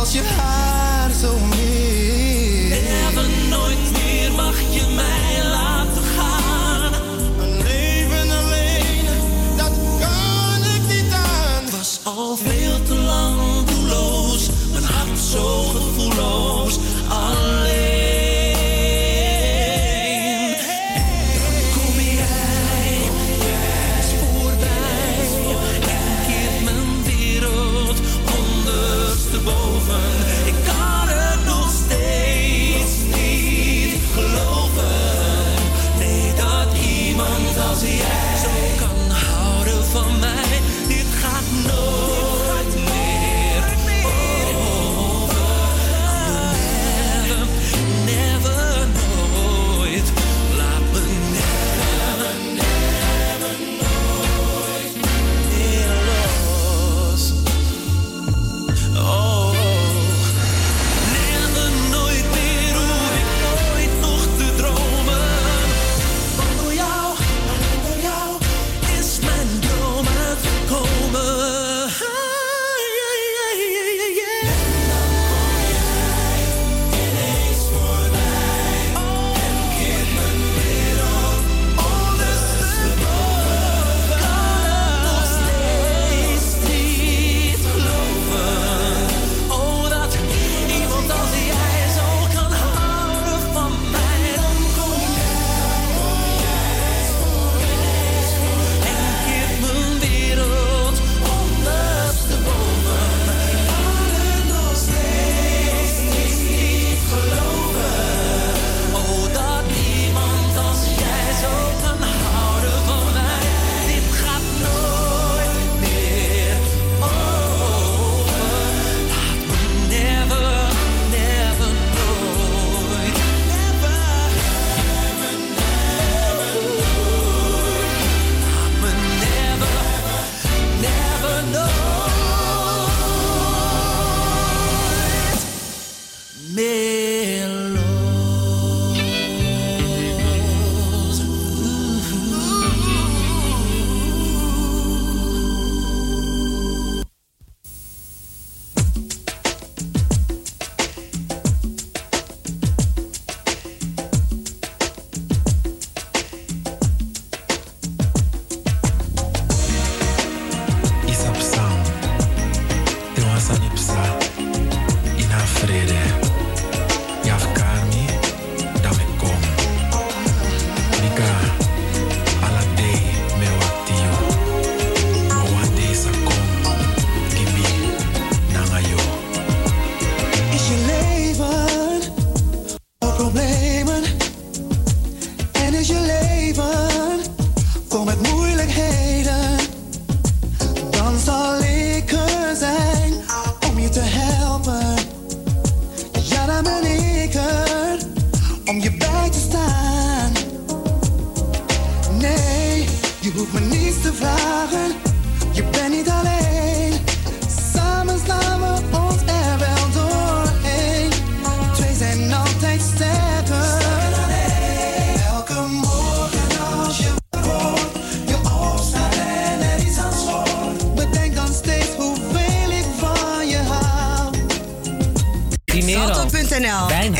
als je haar zo meer.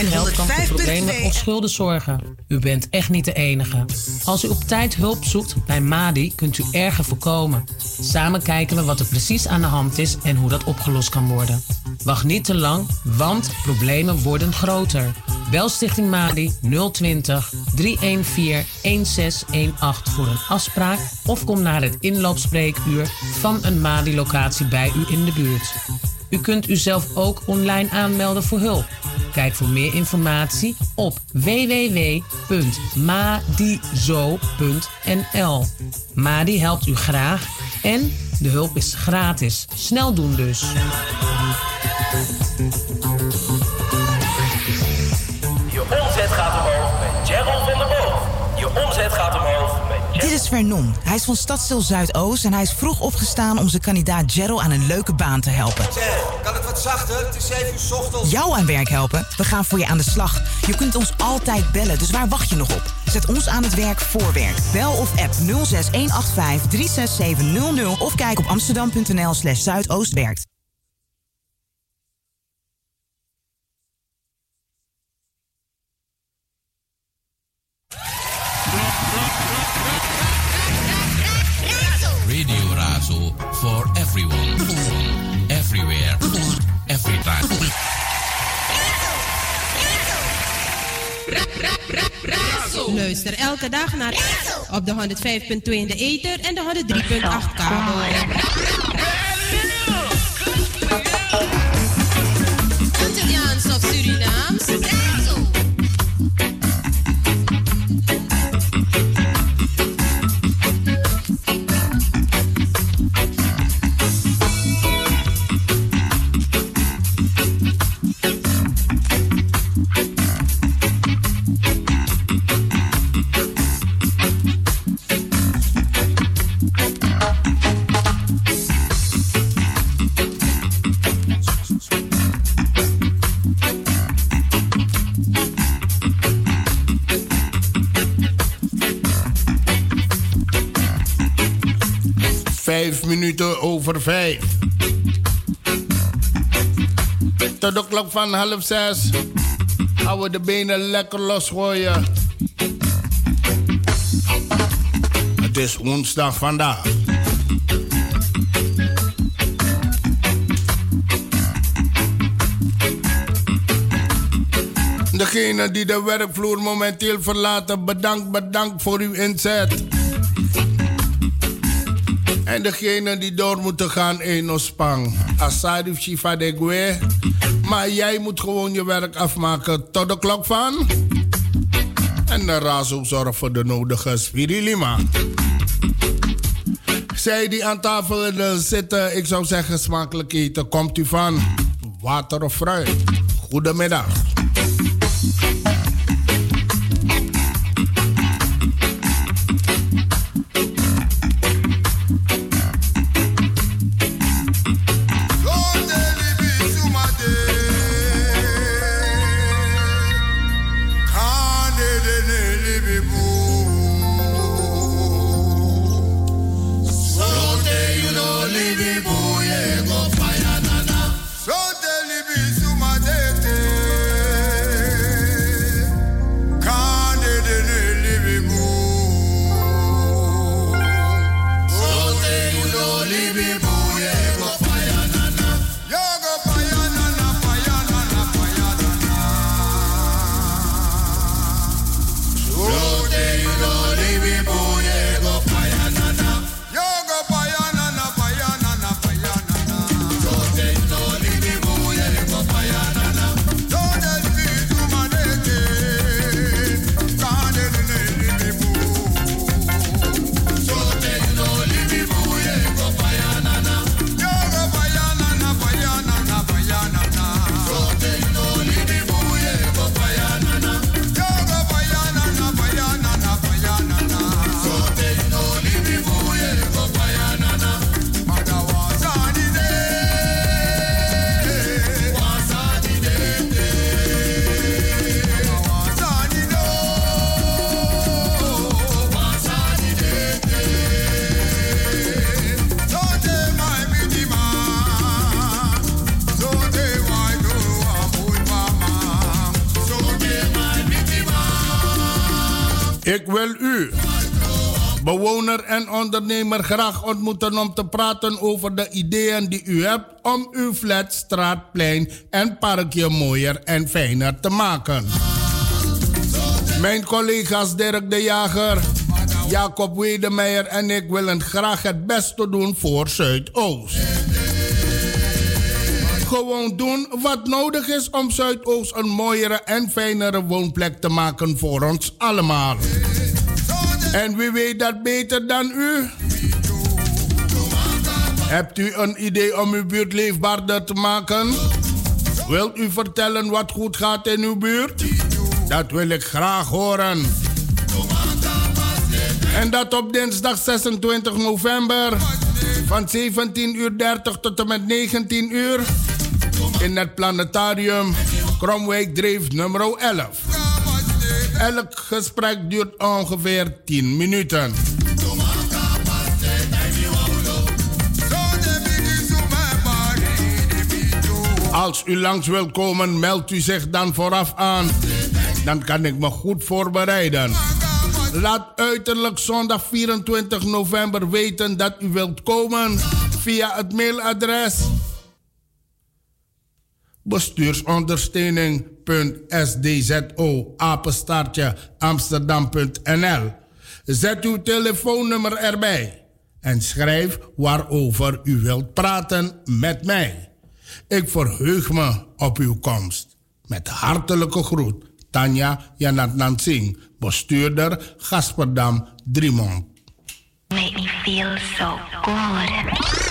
Voor 105.2 problemen of schulden zorgen. U bent echt niet de enige. Als u op tijd hulp zoekt bij MADI, kunt u erger voorkomen. Samen kijken we wat er precies aan de hand is en hoe dat opgelost kan worden. Wacht niet te lang, want problemen worden groter. Bel Stichting MADI 020 314 1618 voor een afspraak of kom naar het inloopspreekuur van een MADI-locatie bij u in de buurt. U kunt uzelf ook online aanmelden voor hulp. Kijk voor meer informatie op www.madizo.nl. Madi helpt u graag en de hulp is gratis. Snel doen dus. Vernon. Hij is van Stadsdeel Zuidoost en hij is vroeg opgestaan om zijn kandidaat Gerald aan een leuke baan te helpen. Kan het wat zachter? Het is 7 uur ochtends. Jou aan werk helpen? We gaan voor je aan de slag. Je kunt ons altijd bellen, dus waar wacht je nog op? Zet ons aan het werk voor werk. Bel of app 06185 36700 of kijk op amsterdam.nl slash zuidoostwerkt. For everyone. Everywhere. Every time. Luister elke dag naar op de 105.2 in de ether en de 103.8 kabel. Antilliaans of Surinaams? Vijf minuten over vijf. Tot de klok van half zes gaan we de benen lekker losgooien. Het is woensdag vandaag. Degene die de werkvloer momenteel verlaten, bedankt, bedankt voor uw inzet. En degene die door moeten gaan in Ospang. Asarif Shifa de Gue. Maar jij moet gewoon je werk afmaken tot de klok van. En de Razo zorgt voor de nodige spirilima. Zij die aan tafel zitten, ik zou zeggen smakelijk eten. Komt u van water of fruit? Goedemiddag. En ondernemer, graag ontmoeten om te praten over de ideeën die u hebt om uw flat, straatplein en parkje mooier en fijner te maken. Mijn collega's Dirk de Jager, Jacob Wedemeijer en ik willen graag het beste doen voor Zuidoost. Gewoon doen wat nodig is om Zuidoost een mooiere en fijnere woonplek te maken voor ons allemaal. En wie weet dat beter dan u? Hebt u een idee om uw buurt leefbaarder te maken? Wilt u vertellen wat goed gaat in uw buurt? Dat wil ik graag horen. En dat op dinsdag 26 november van 17.30 uur tot en met 19 uur in het planetarium Kromwijk Dreef nummer 11. Elk gesprek duurt ongeveer 10 minuten. Als u langs wilt komen, meldt u zich dan vooraf aan. Dan kan ik me goed voorbereiden. Laat uiterlijk zondag 24 november weten dat u wilt komen via het mailadres bestuursondersteuning.sdzo apenstaartje amsterdam.nl. Zet uw telefoonnummer erbij en schrijf waarover u wilt praten met mij. Ik verheug me op uw komst. Met hartelijke groet, Tanja Janat Singh, bestuurder Gasperdam Driemond. Make me feel so good.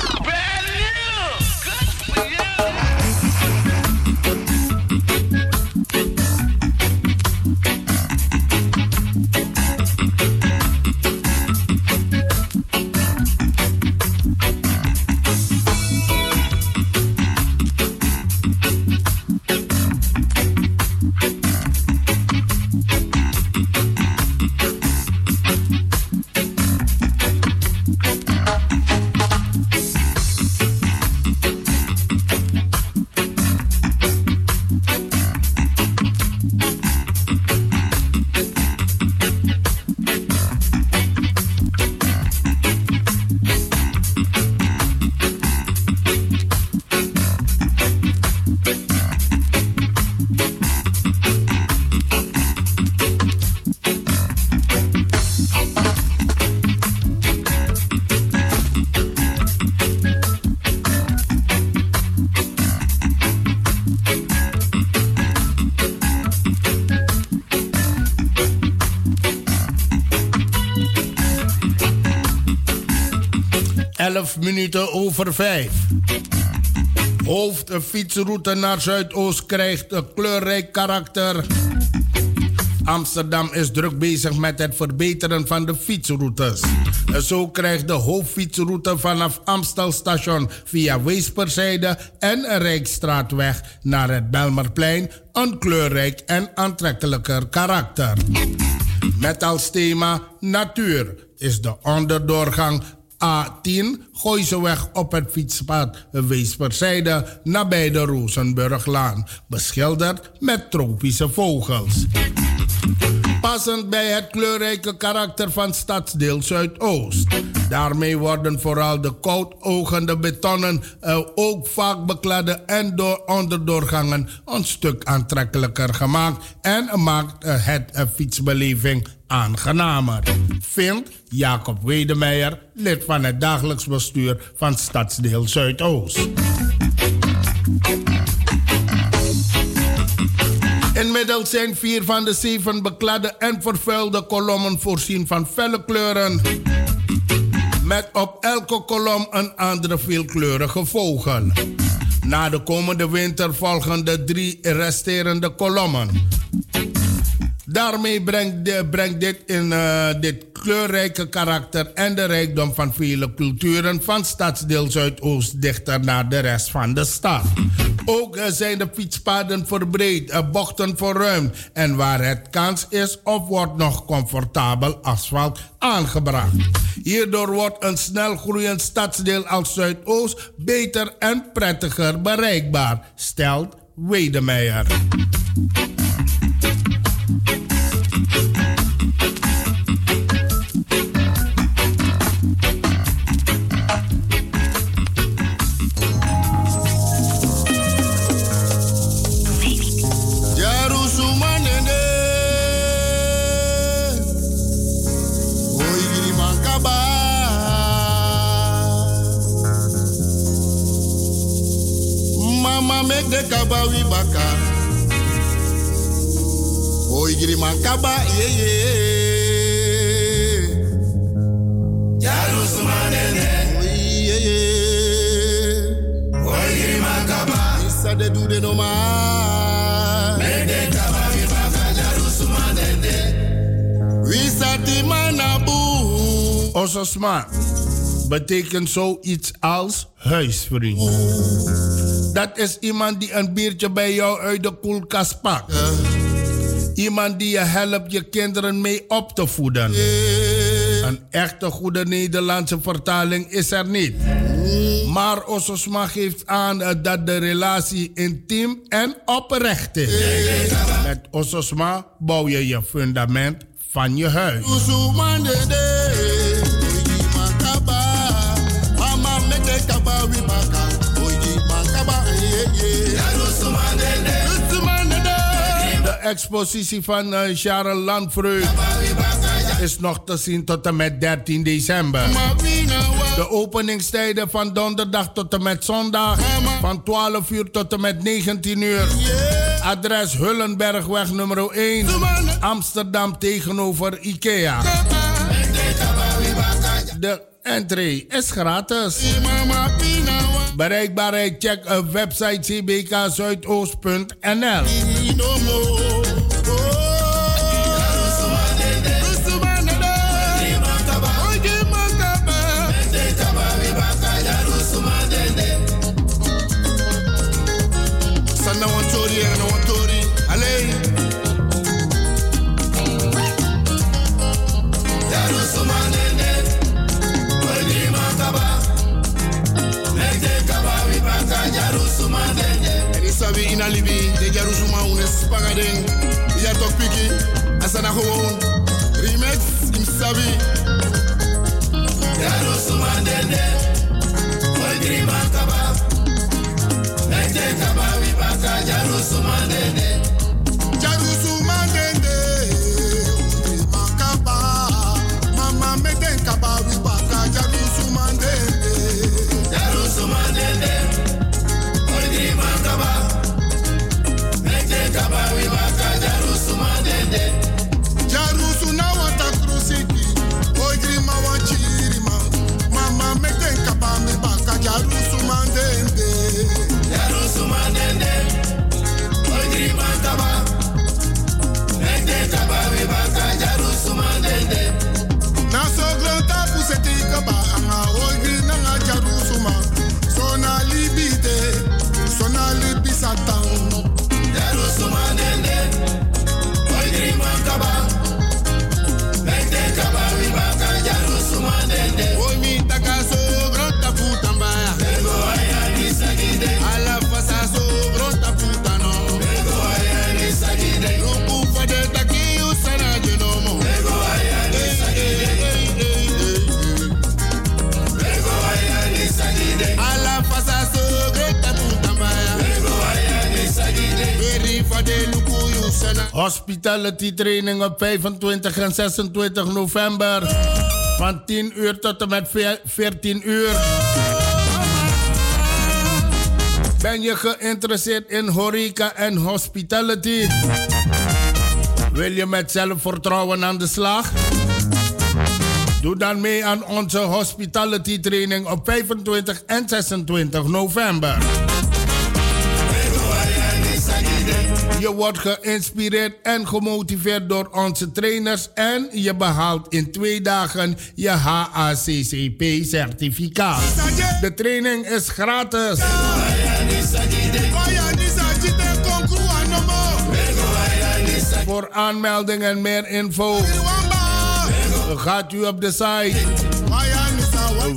Minuten over 5. Hoofdfietsroute naar Zuidoost krijgt een kleurrijk karakter. Amsterdam is druk bezig met het verbeteren van de fietsroutes. Zo krijgt de hoofdfietsroute vanaf Amstelstation via Weesperzijde en Rijkstraatweg naar het Belmerplein een kleurrijk en aantrekkelijker karakter. Met als thema natuur is de onderdoorgang A10 weg op het fietspad Weesperzijde nabij de Rozenburglaan, beschilderd met tropische vogels. Passend bij het kleurrijke karakter van stadsdeel Zuidoost. Daarmee worden vooral de koudogende betonnen, uh, ook vaak bekladde en door onderdoorgangen een stuk aantrekkelijker gemaakt en maakt uh, het uh, fietsbeleving aangenamer. Vindt Jacob Wedemeijer, lid van het dagelijks bestuur van Stadsdeel Zuidoost. Inmiddels zijn vier van de zeven bekladde en vervuilde kolommen voorzien van felle kleuren. Met op elke kolom een andere veelkleurige vogel. Na de komende winter volgen de drie resterende kolommen. Daarmee brengt, dit in uh, dit kleurrijke karakter en de rijkdom van vele culturen van stadsdeel Zuidoost dichter naar de rest van de stad. Ook uh, zijn de fietspaden verbreed, uh, bochten verruimd en waar het kans is of wordt nog comfortabel asfalt aangebracht. Hierdoor wordt een snel groeiend stadsdeel als Zuidoost beter en prettiger bereikbaar, stelt Wedemeijer. De kaba wi baka. O igiri man kaba ye ye. Jaru sumanene. O ye ye. O igiri man kaba. Isa de du de no ma. Me de kaba wi baka sumanene. Wisa ti manabu. Ososma betekent zoiets als huisvriend. Dat is iemand die een biertje bij jou uit de koelkast pakt. Iemand die je helpt je kinderen mee op te voeden. Een echte goede Nederlandse vertaling is er niet. Maar Ososma geeft aan eh, dat de relatie intiem en oprecht is. Met Ososma bouw je je fundament van je huis. Expositie van uh, Charles Landfreud is nog te zien tot en met 13 december. De openingstijden van donderdag tot en met zondag van 12 uur tot en met 19 uur. Adres Hullenbergweg nummer 1, Amsterdam tegenover IKEA. De entree is gratis. Bereikbaarheid check op website cbkzuidoost.nl. libi de yaru suma unes pagadeng. Ya tok piki. Asana gewoon. Remix im sabi. Yaru sumanene. Oji satan. Hospitality training op 25 en 26 november. Van 10 uur tot en met ve- 14 uur. Ben je geïnteresseerd in horeca en hospitality? Wil je met zelfvertrouwen aan de slag? Doe dan mee aan onze hospitality training op 25 en 26 november. Je wordt geïnspireerd en gemotiveerd door onze trainers en je behaalt in twee dagen je HACCP-certificaat. De training is gratis. Voor aanmelding en meer info gaat u op de site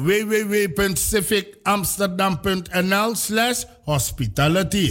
www.civicamsterdam.nl slash hospitality.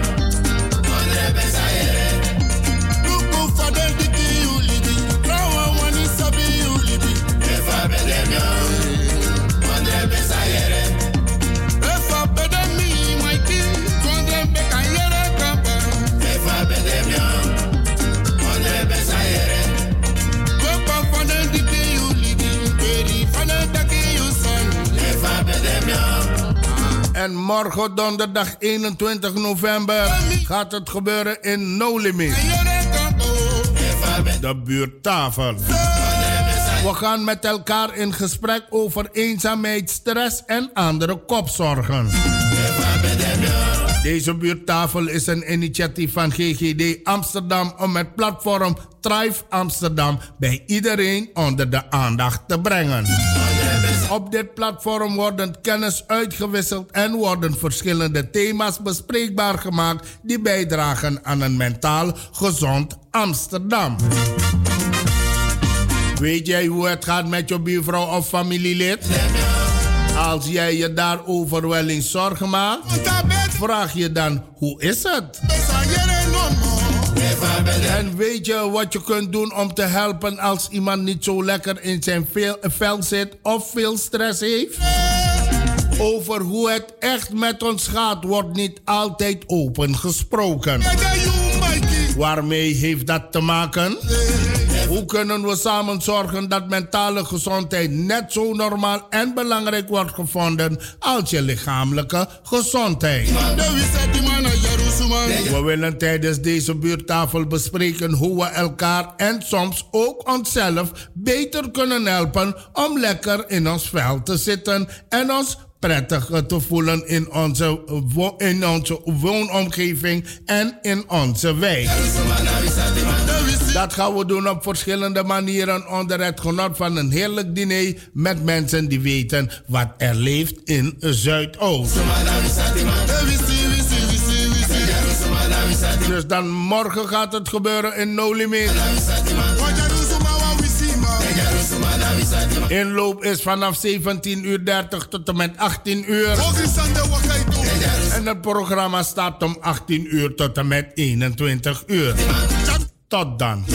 En morgen donderdag 21 november gaat het gebeuren in No Limit. De buurttafel. We gaan met elkaar in gesprek over eenzaamheid, stress en andere kopzorgen. Deze buurttafel is een initiatief van GGD Amsterdam om het platform Thrive Amsterdam bij iedereen onder de aandacht te brengen. Op dit platform worden kennis uitgewisseld en worden verschillende thema's bespreekbaar gemaakt die bijdragen aan een mentaal gezond Amsterdam. Weet jij hoe het gaat met je buurvrouw of familielid? Als jij je daarover wel eens zorgen maakt, vraag je dan hoe is het? En weet je wat je kunt doen om te helpen als iemand niet zo lekker in zijn vel zit of veel stress heeft? Over hoe het echt met ons gaat, wordt niet altijd open gesproken. Waarmee heeft dat te maken? Hoe kunnen we samen zorgen dat mentale gezondheid net zo normaal en belangrijk wordt gevonden als je lichamelijke gezondheid? We willen tijdens deze buurtafel bespreken hoe we elkaar en soms ook onszelf beter kunnen helpen om lekker in ons vel te zitten en ons prettig te voelen in onze, in onze woonomgeving en in onze wijk. Dat gaan we doen op verschillende manieren onder het genot van een heerlijk diner met mensen die weten wat er leeft in Zuidoost. Dus dan morgen gaat het gebeuren in No Limit. Inloop is vanaf 17 uur 30 tot en met 18 uur. En het programma staat om 18 uur tot en met 21 uur. Tot dan.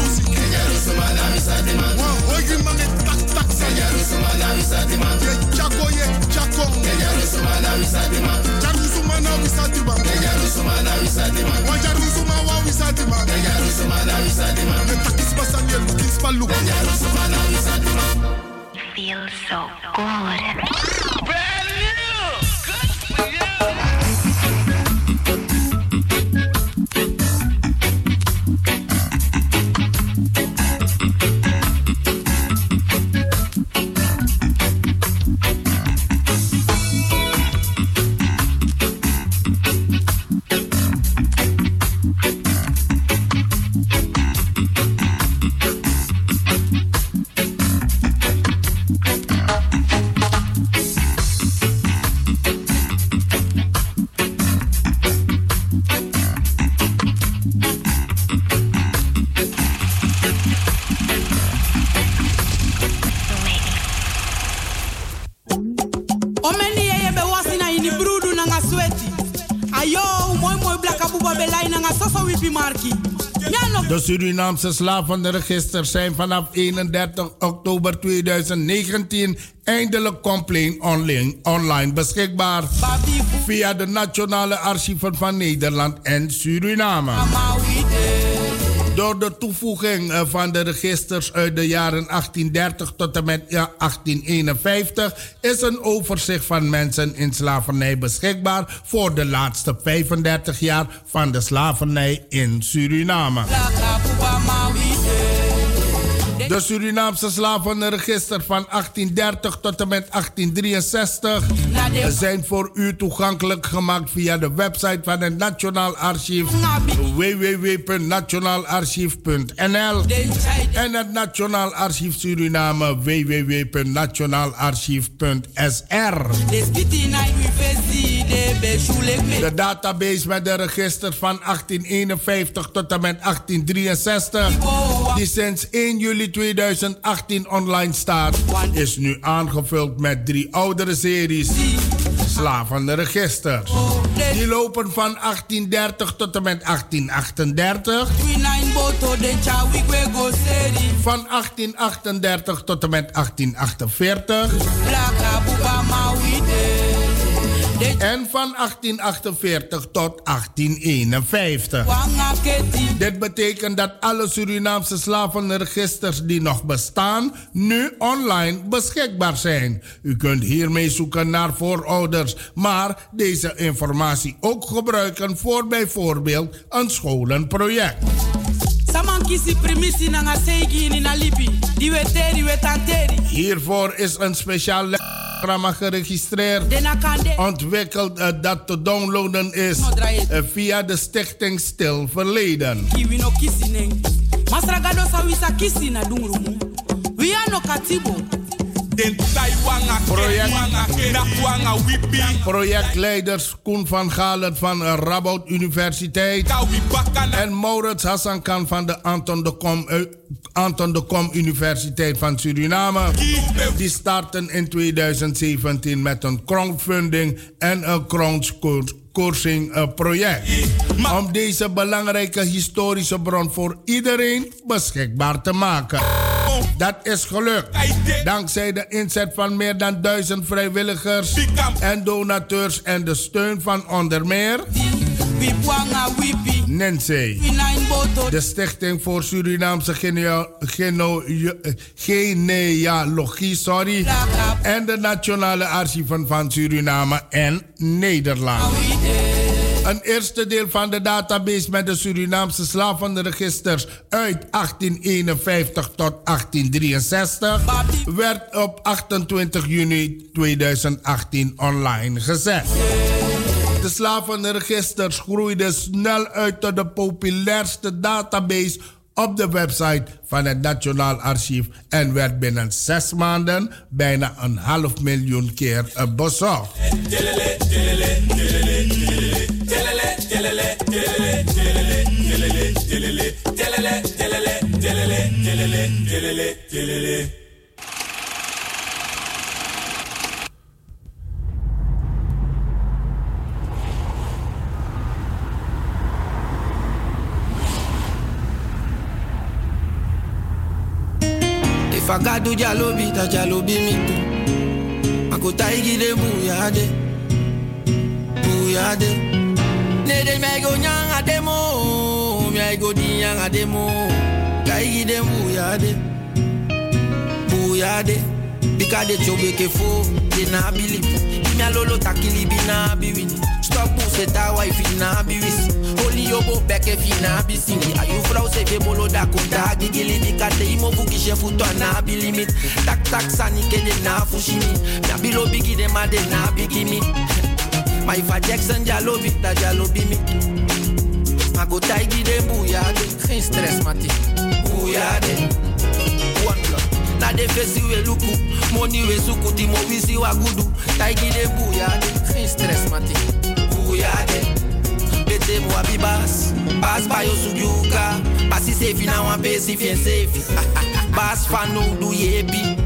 Sadima. Sadima. Sadima. Feel so good. Surinaamse slavenregisters zijn vanaf 31 oktober 2019 eindelijk compleet online, online beschikbaar. Via de Nationale Archieven van Nederland en Suriname. Door de toevoeging eh, van de registers uit de jaren 1830 tot en met ja, 1851 is een overzicht van mensen in slavernij beschikbaar voor de laatste 35 jaar van de slavernij in Suriname. De Surinaamse slavenregister van 1830 tot en met 1863 zijn voor u toegankelijk gemaakt via de website van het Nationaal Archief www.nationaalarchief.nl en het Nationaal Archief Suriname www.nationaalarchief.sr. De database met de registers van 1851 tot en met 1863, die sinds 1 juli 2018 online staat, is nu aangevuld met drie oudere series. Slavenregisters. Die lopen van 1830 tot en met 1838. Van 1838 tot en met 1848. En van 1848 tot 1851. Dit betekent dat alle Surinaamse slavenregisters die nog bestaan, nu online beschikbaar zijn. U kunt hiermee zoeken naar voorouders, maar deze informatie ook gebruiken voor bijvoorbeeld een scholenproject. Hiervoor is een speciaal programma geregistreerd. Ontwikkeld uh, dat te downloaden is uh, via de Stichting Stil Verleden. Masragado sawisa kisi na. We no katibo. Project, projectleiders Koen van Galen van Rabout Universiteit en Maurits Hassankan van de Anton de Kom, uh, Anton de Kom Universiteit van Suriname. Die starten in 2017 met een crowdfunding en een crowdsourcing uh, project. Om deze belangrijke historische bron voor iedereen beschikbaar te maken. Dat is gelukt. Dankzij de inzet van meer dan duizend vrijwilligers en donateurs en de steun van onder meer. Nancy, de Stichting voor Surinaamse Genealogie sorry, en de Nationale Archieven van Suriname en Nederland. Een eerste deel van de database met de Surinaamse slavenregisters uit 1851 tot 1863 werd op 28 juni 2018 online gezet. De slavenregisters groeiden snel uit tot de populairste database op de website van het Nationaal Archief en werd binnen zes maanden bijna een half miljoen keer bezocht. If I got do jalobi, ta jalobi me too. I go taigi de buyade, buyade. Ne de me go nyanga demo, me go di nyanga demo. Taigi de buyade, buyade. Bika de chobe ke fo, de na bili. Mi alolo takili bi na biwini. Stop pussy ta wife na biwis. Only yobo beke fi na bisingi. Ayu vrouw se fe bolo da gigili imo buki she futo na bilimit. Tak tak sani ke de na fushimi. Bigi de ma de na bigi mi. Ma ifa Jackson jalobi, da jalobi mi. Ma go taigi de bouillade. Geen stress mati. Bouillade. One blood. Na de fesi we luku, money we suku, di mo wisi wa gudu. Taigi de bouillade. Geen stress mati. Bouillade. Bete mo abi bas, bas ba yo sugyuka. Basi safe na wan pesi fien safe. Bas fanu du yebi.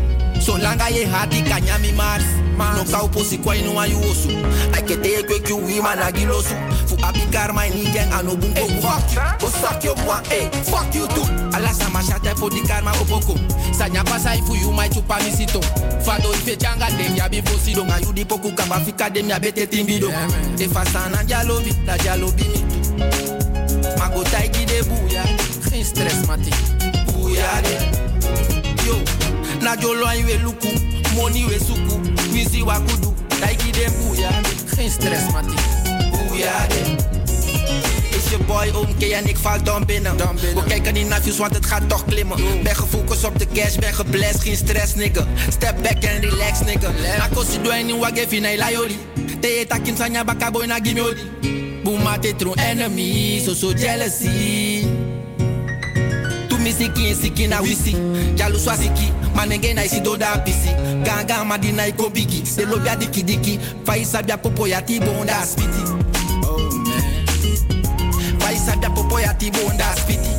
So langa ye hati kanyami mars. No kau posi kwa inu wa yuosu. I ke te kwe kyu wi mana gilosu. Fu abi karma ni gang ano bunko Fuck you, go suck your boy, hey, fuck you too. Ala sama shate po di karma opoko. Sanya pasa ifu yu mai chupa misito. Fado ife janga dem ya bi fosi do. Ngayu di poku kamba fika dem ya bete timbido. Te fasana jalobi, la jalobi mi. Mago taiki de buya. Geen stress mati. Buya de. Yo, na jolo an we luku. Money we suku. Wisi wa kudu. Taiki de buya. Geen stress mati. Buya de. Is je boy oom en ik val dan binnen. We kijken niet naar views, want het gaat toch klimmen. Ben gefocust op de cash, ben geblest, geen stress, nigga. Step back en relax, nigga. Na kosi do any wa gefi na ilayori. Te takin sanya baka boy na gimiodi. Booma te true enemy, so so jealousy. Mi siki siki na wisi. Jalu swa siki, manenge na isi do da pisi. Ganga madina iko bigi. Se lobia diki diki. Faisa bia popo ya ti bonda spiti. Faisa bia popo ya ti bonda spiti.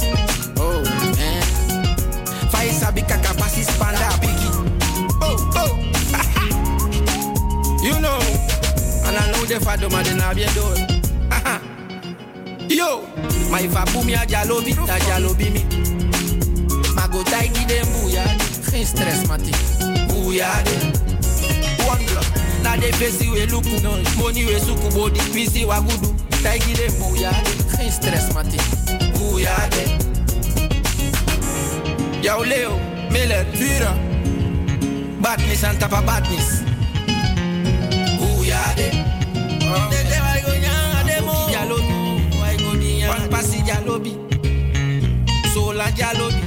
Oh man. Faisa bika kapasi spanda bigi. Oh oh. you know. And I know the father man in a bien door. Yo, my fa boom ya jalobi, ta mi. Mago taigi de buya, geen stress mati. Buya de. One block, na de fesi we luku, money we suku body, visi wa gudu. Taigi de buya, geen stress mati. Buya de. Yo Leo, Miller, Vira. Badness and tapa badness. Buya de. De de wa go nyanga. Jalobi. Jalobi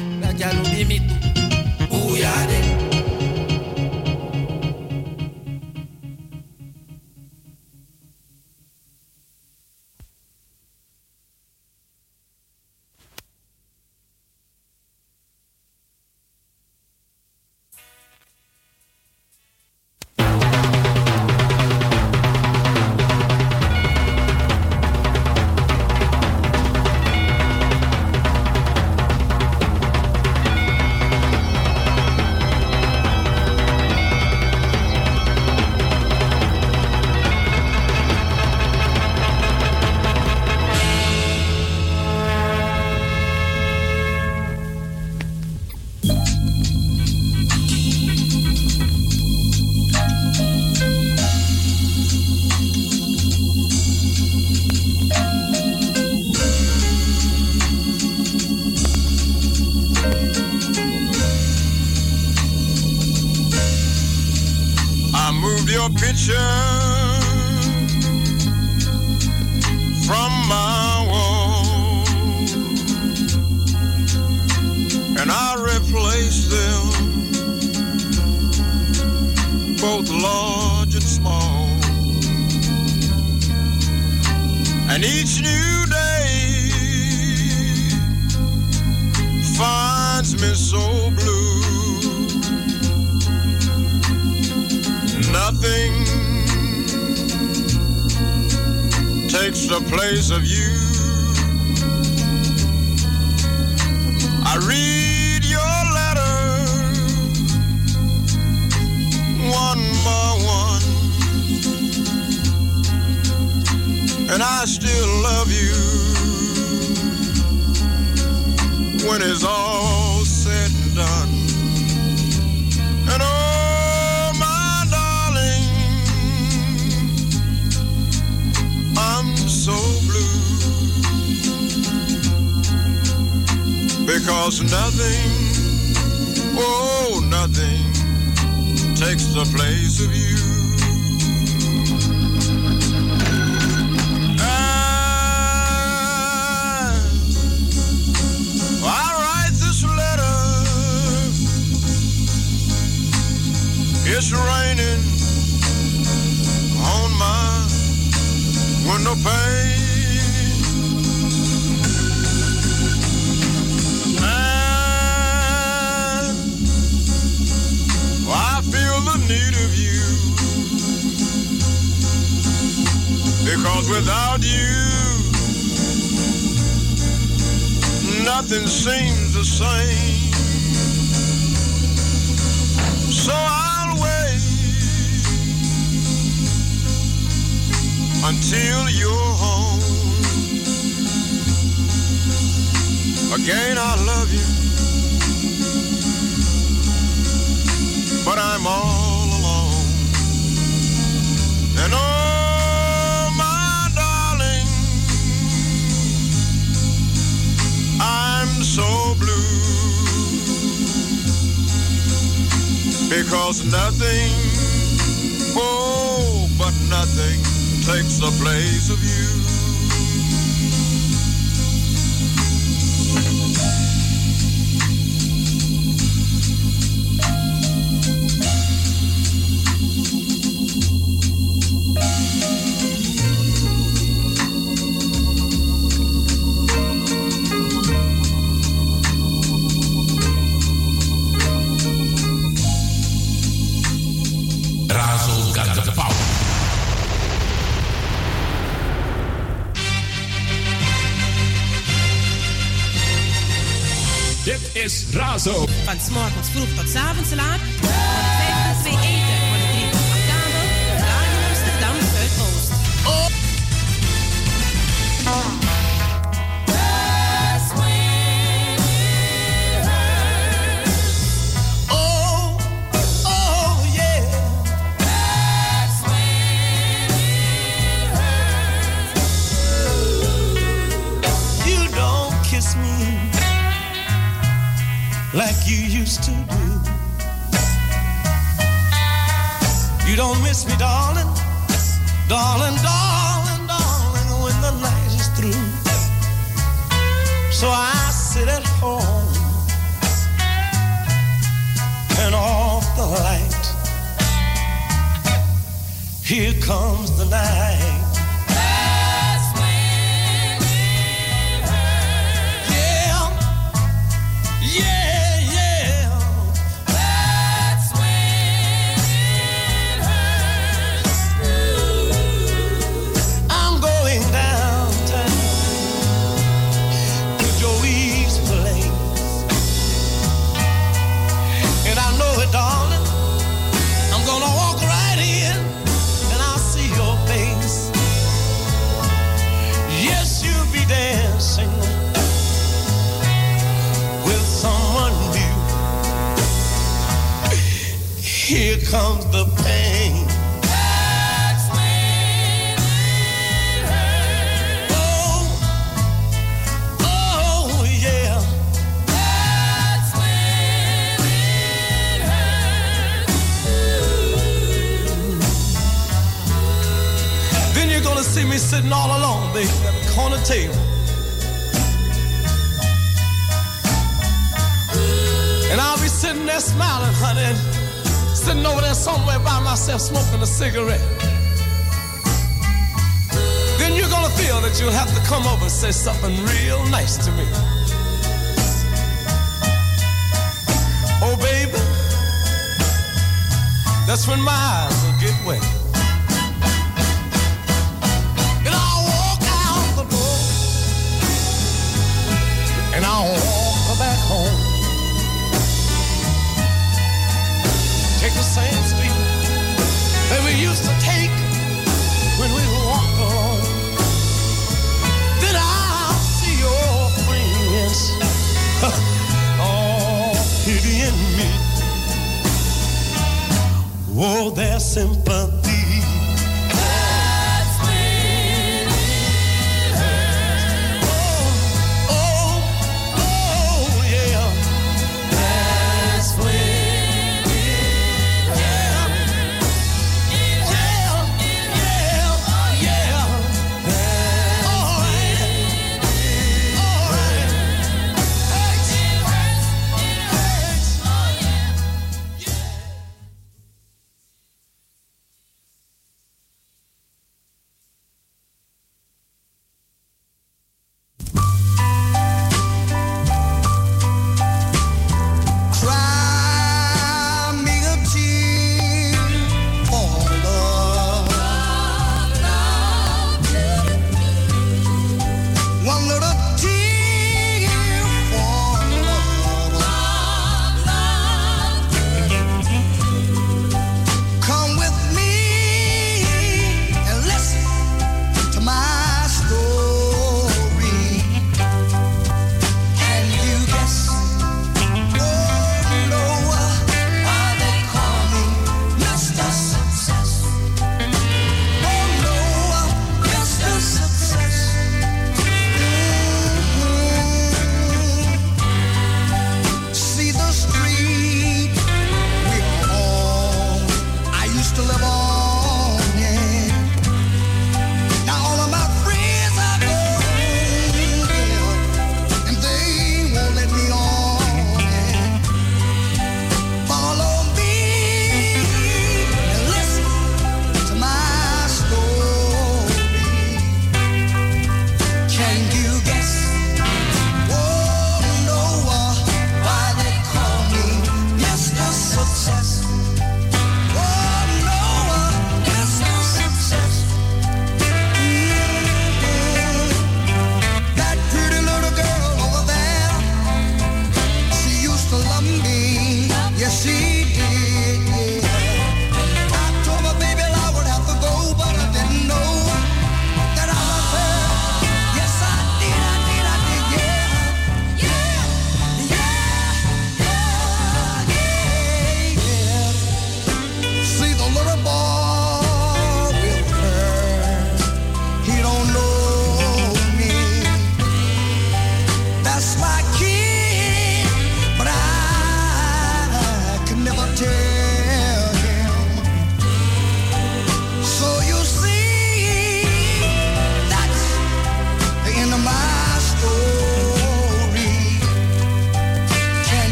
raining on my window pane. And I feel the need of you. Because without you, nothing seems the same. Until you're home. Again, I love you, but I'm all alone. And oh, my darling, I'm so blue because nothing, oh, but nothing takes the place of you. Razo. Van s'morgens vroeg tot s avonds laat. me sitting all alone, baby, at the corner table. And I'll be sitting there smiling, honey, sitting over there somewhere by myself smoking a cigarette. Then you're gonna feel that you'll have to come over and say something real nice to me. Oh, baby, that's when my eyes will get wet. I won't back home. Take the same street that we used to take when we walked alone. Then I'll see your friends all pitying me. Oh, they're simple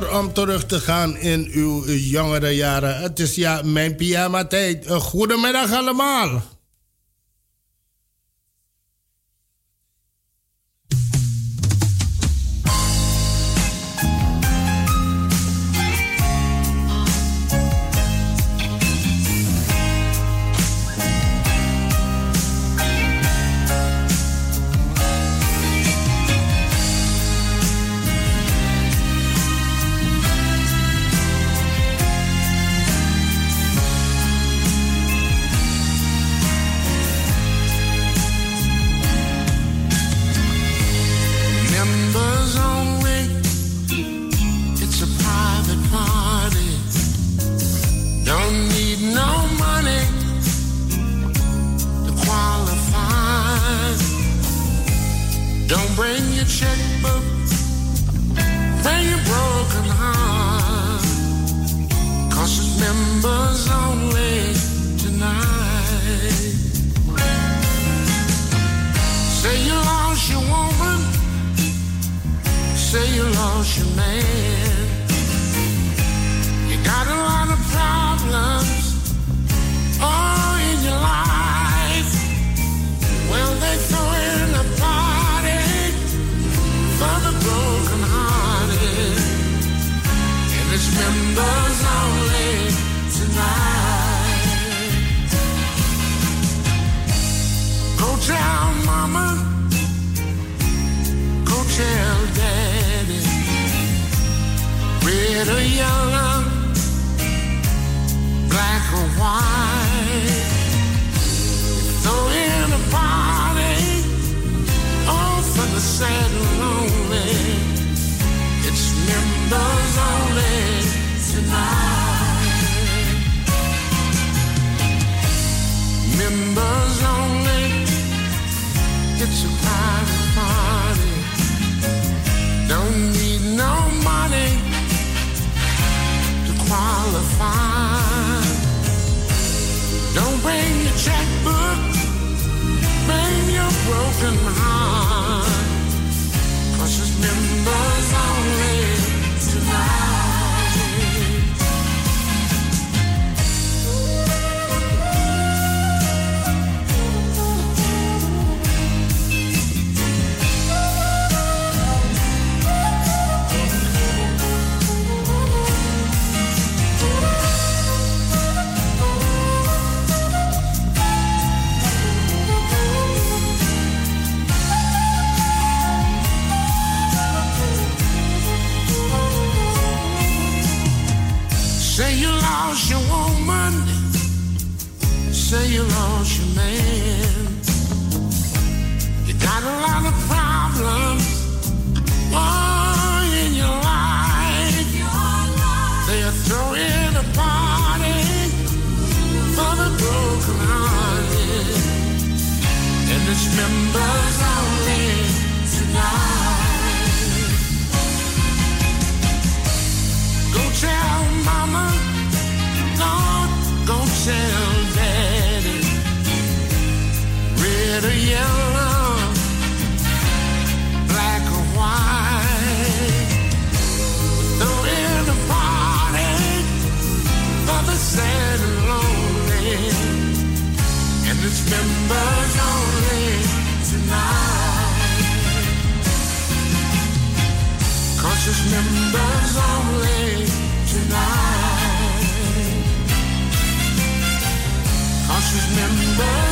om terug te gaan in uw jongere jaren. Het is ja mijn pyjama-tijd. Eh, goedemiddag allemaal. lost your woman, say you lost your man. You got a lot of problems. Oh, sounds added. Red or yellow, black or white. though in a party for the sad and lonely. And it's members only tonight. Cause it's members only. Bye.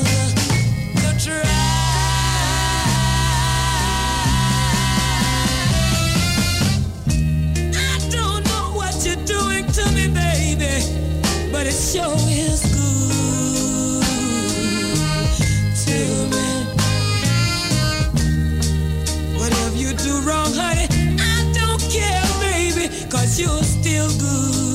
to me, baby, but it sure is good to me. Whatever you do wrong, honey, I don't care, you're still good.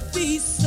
would be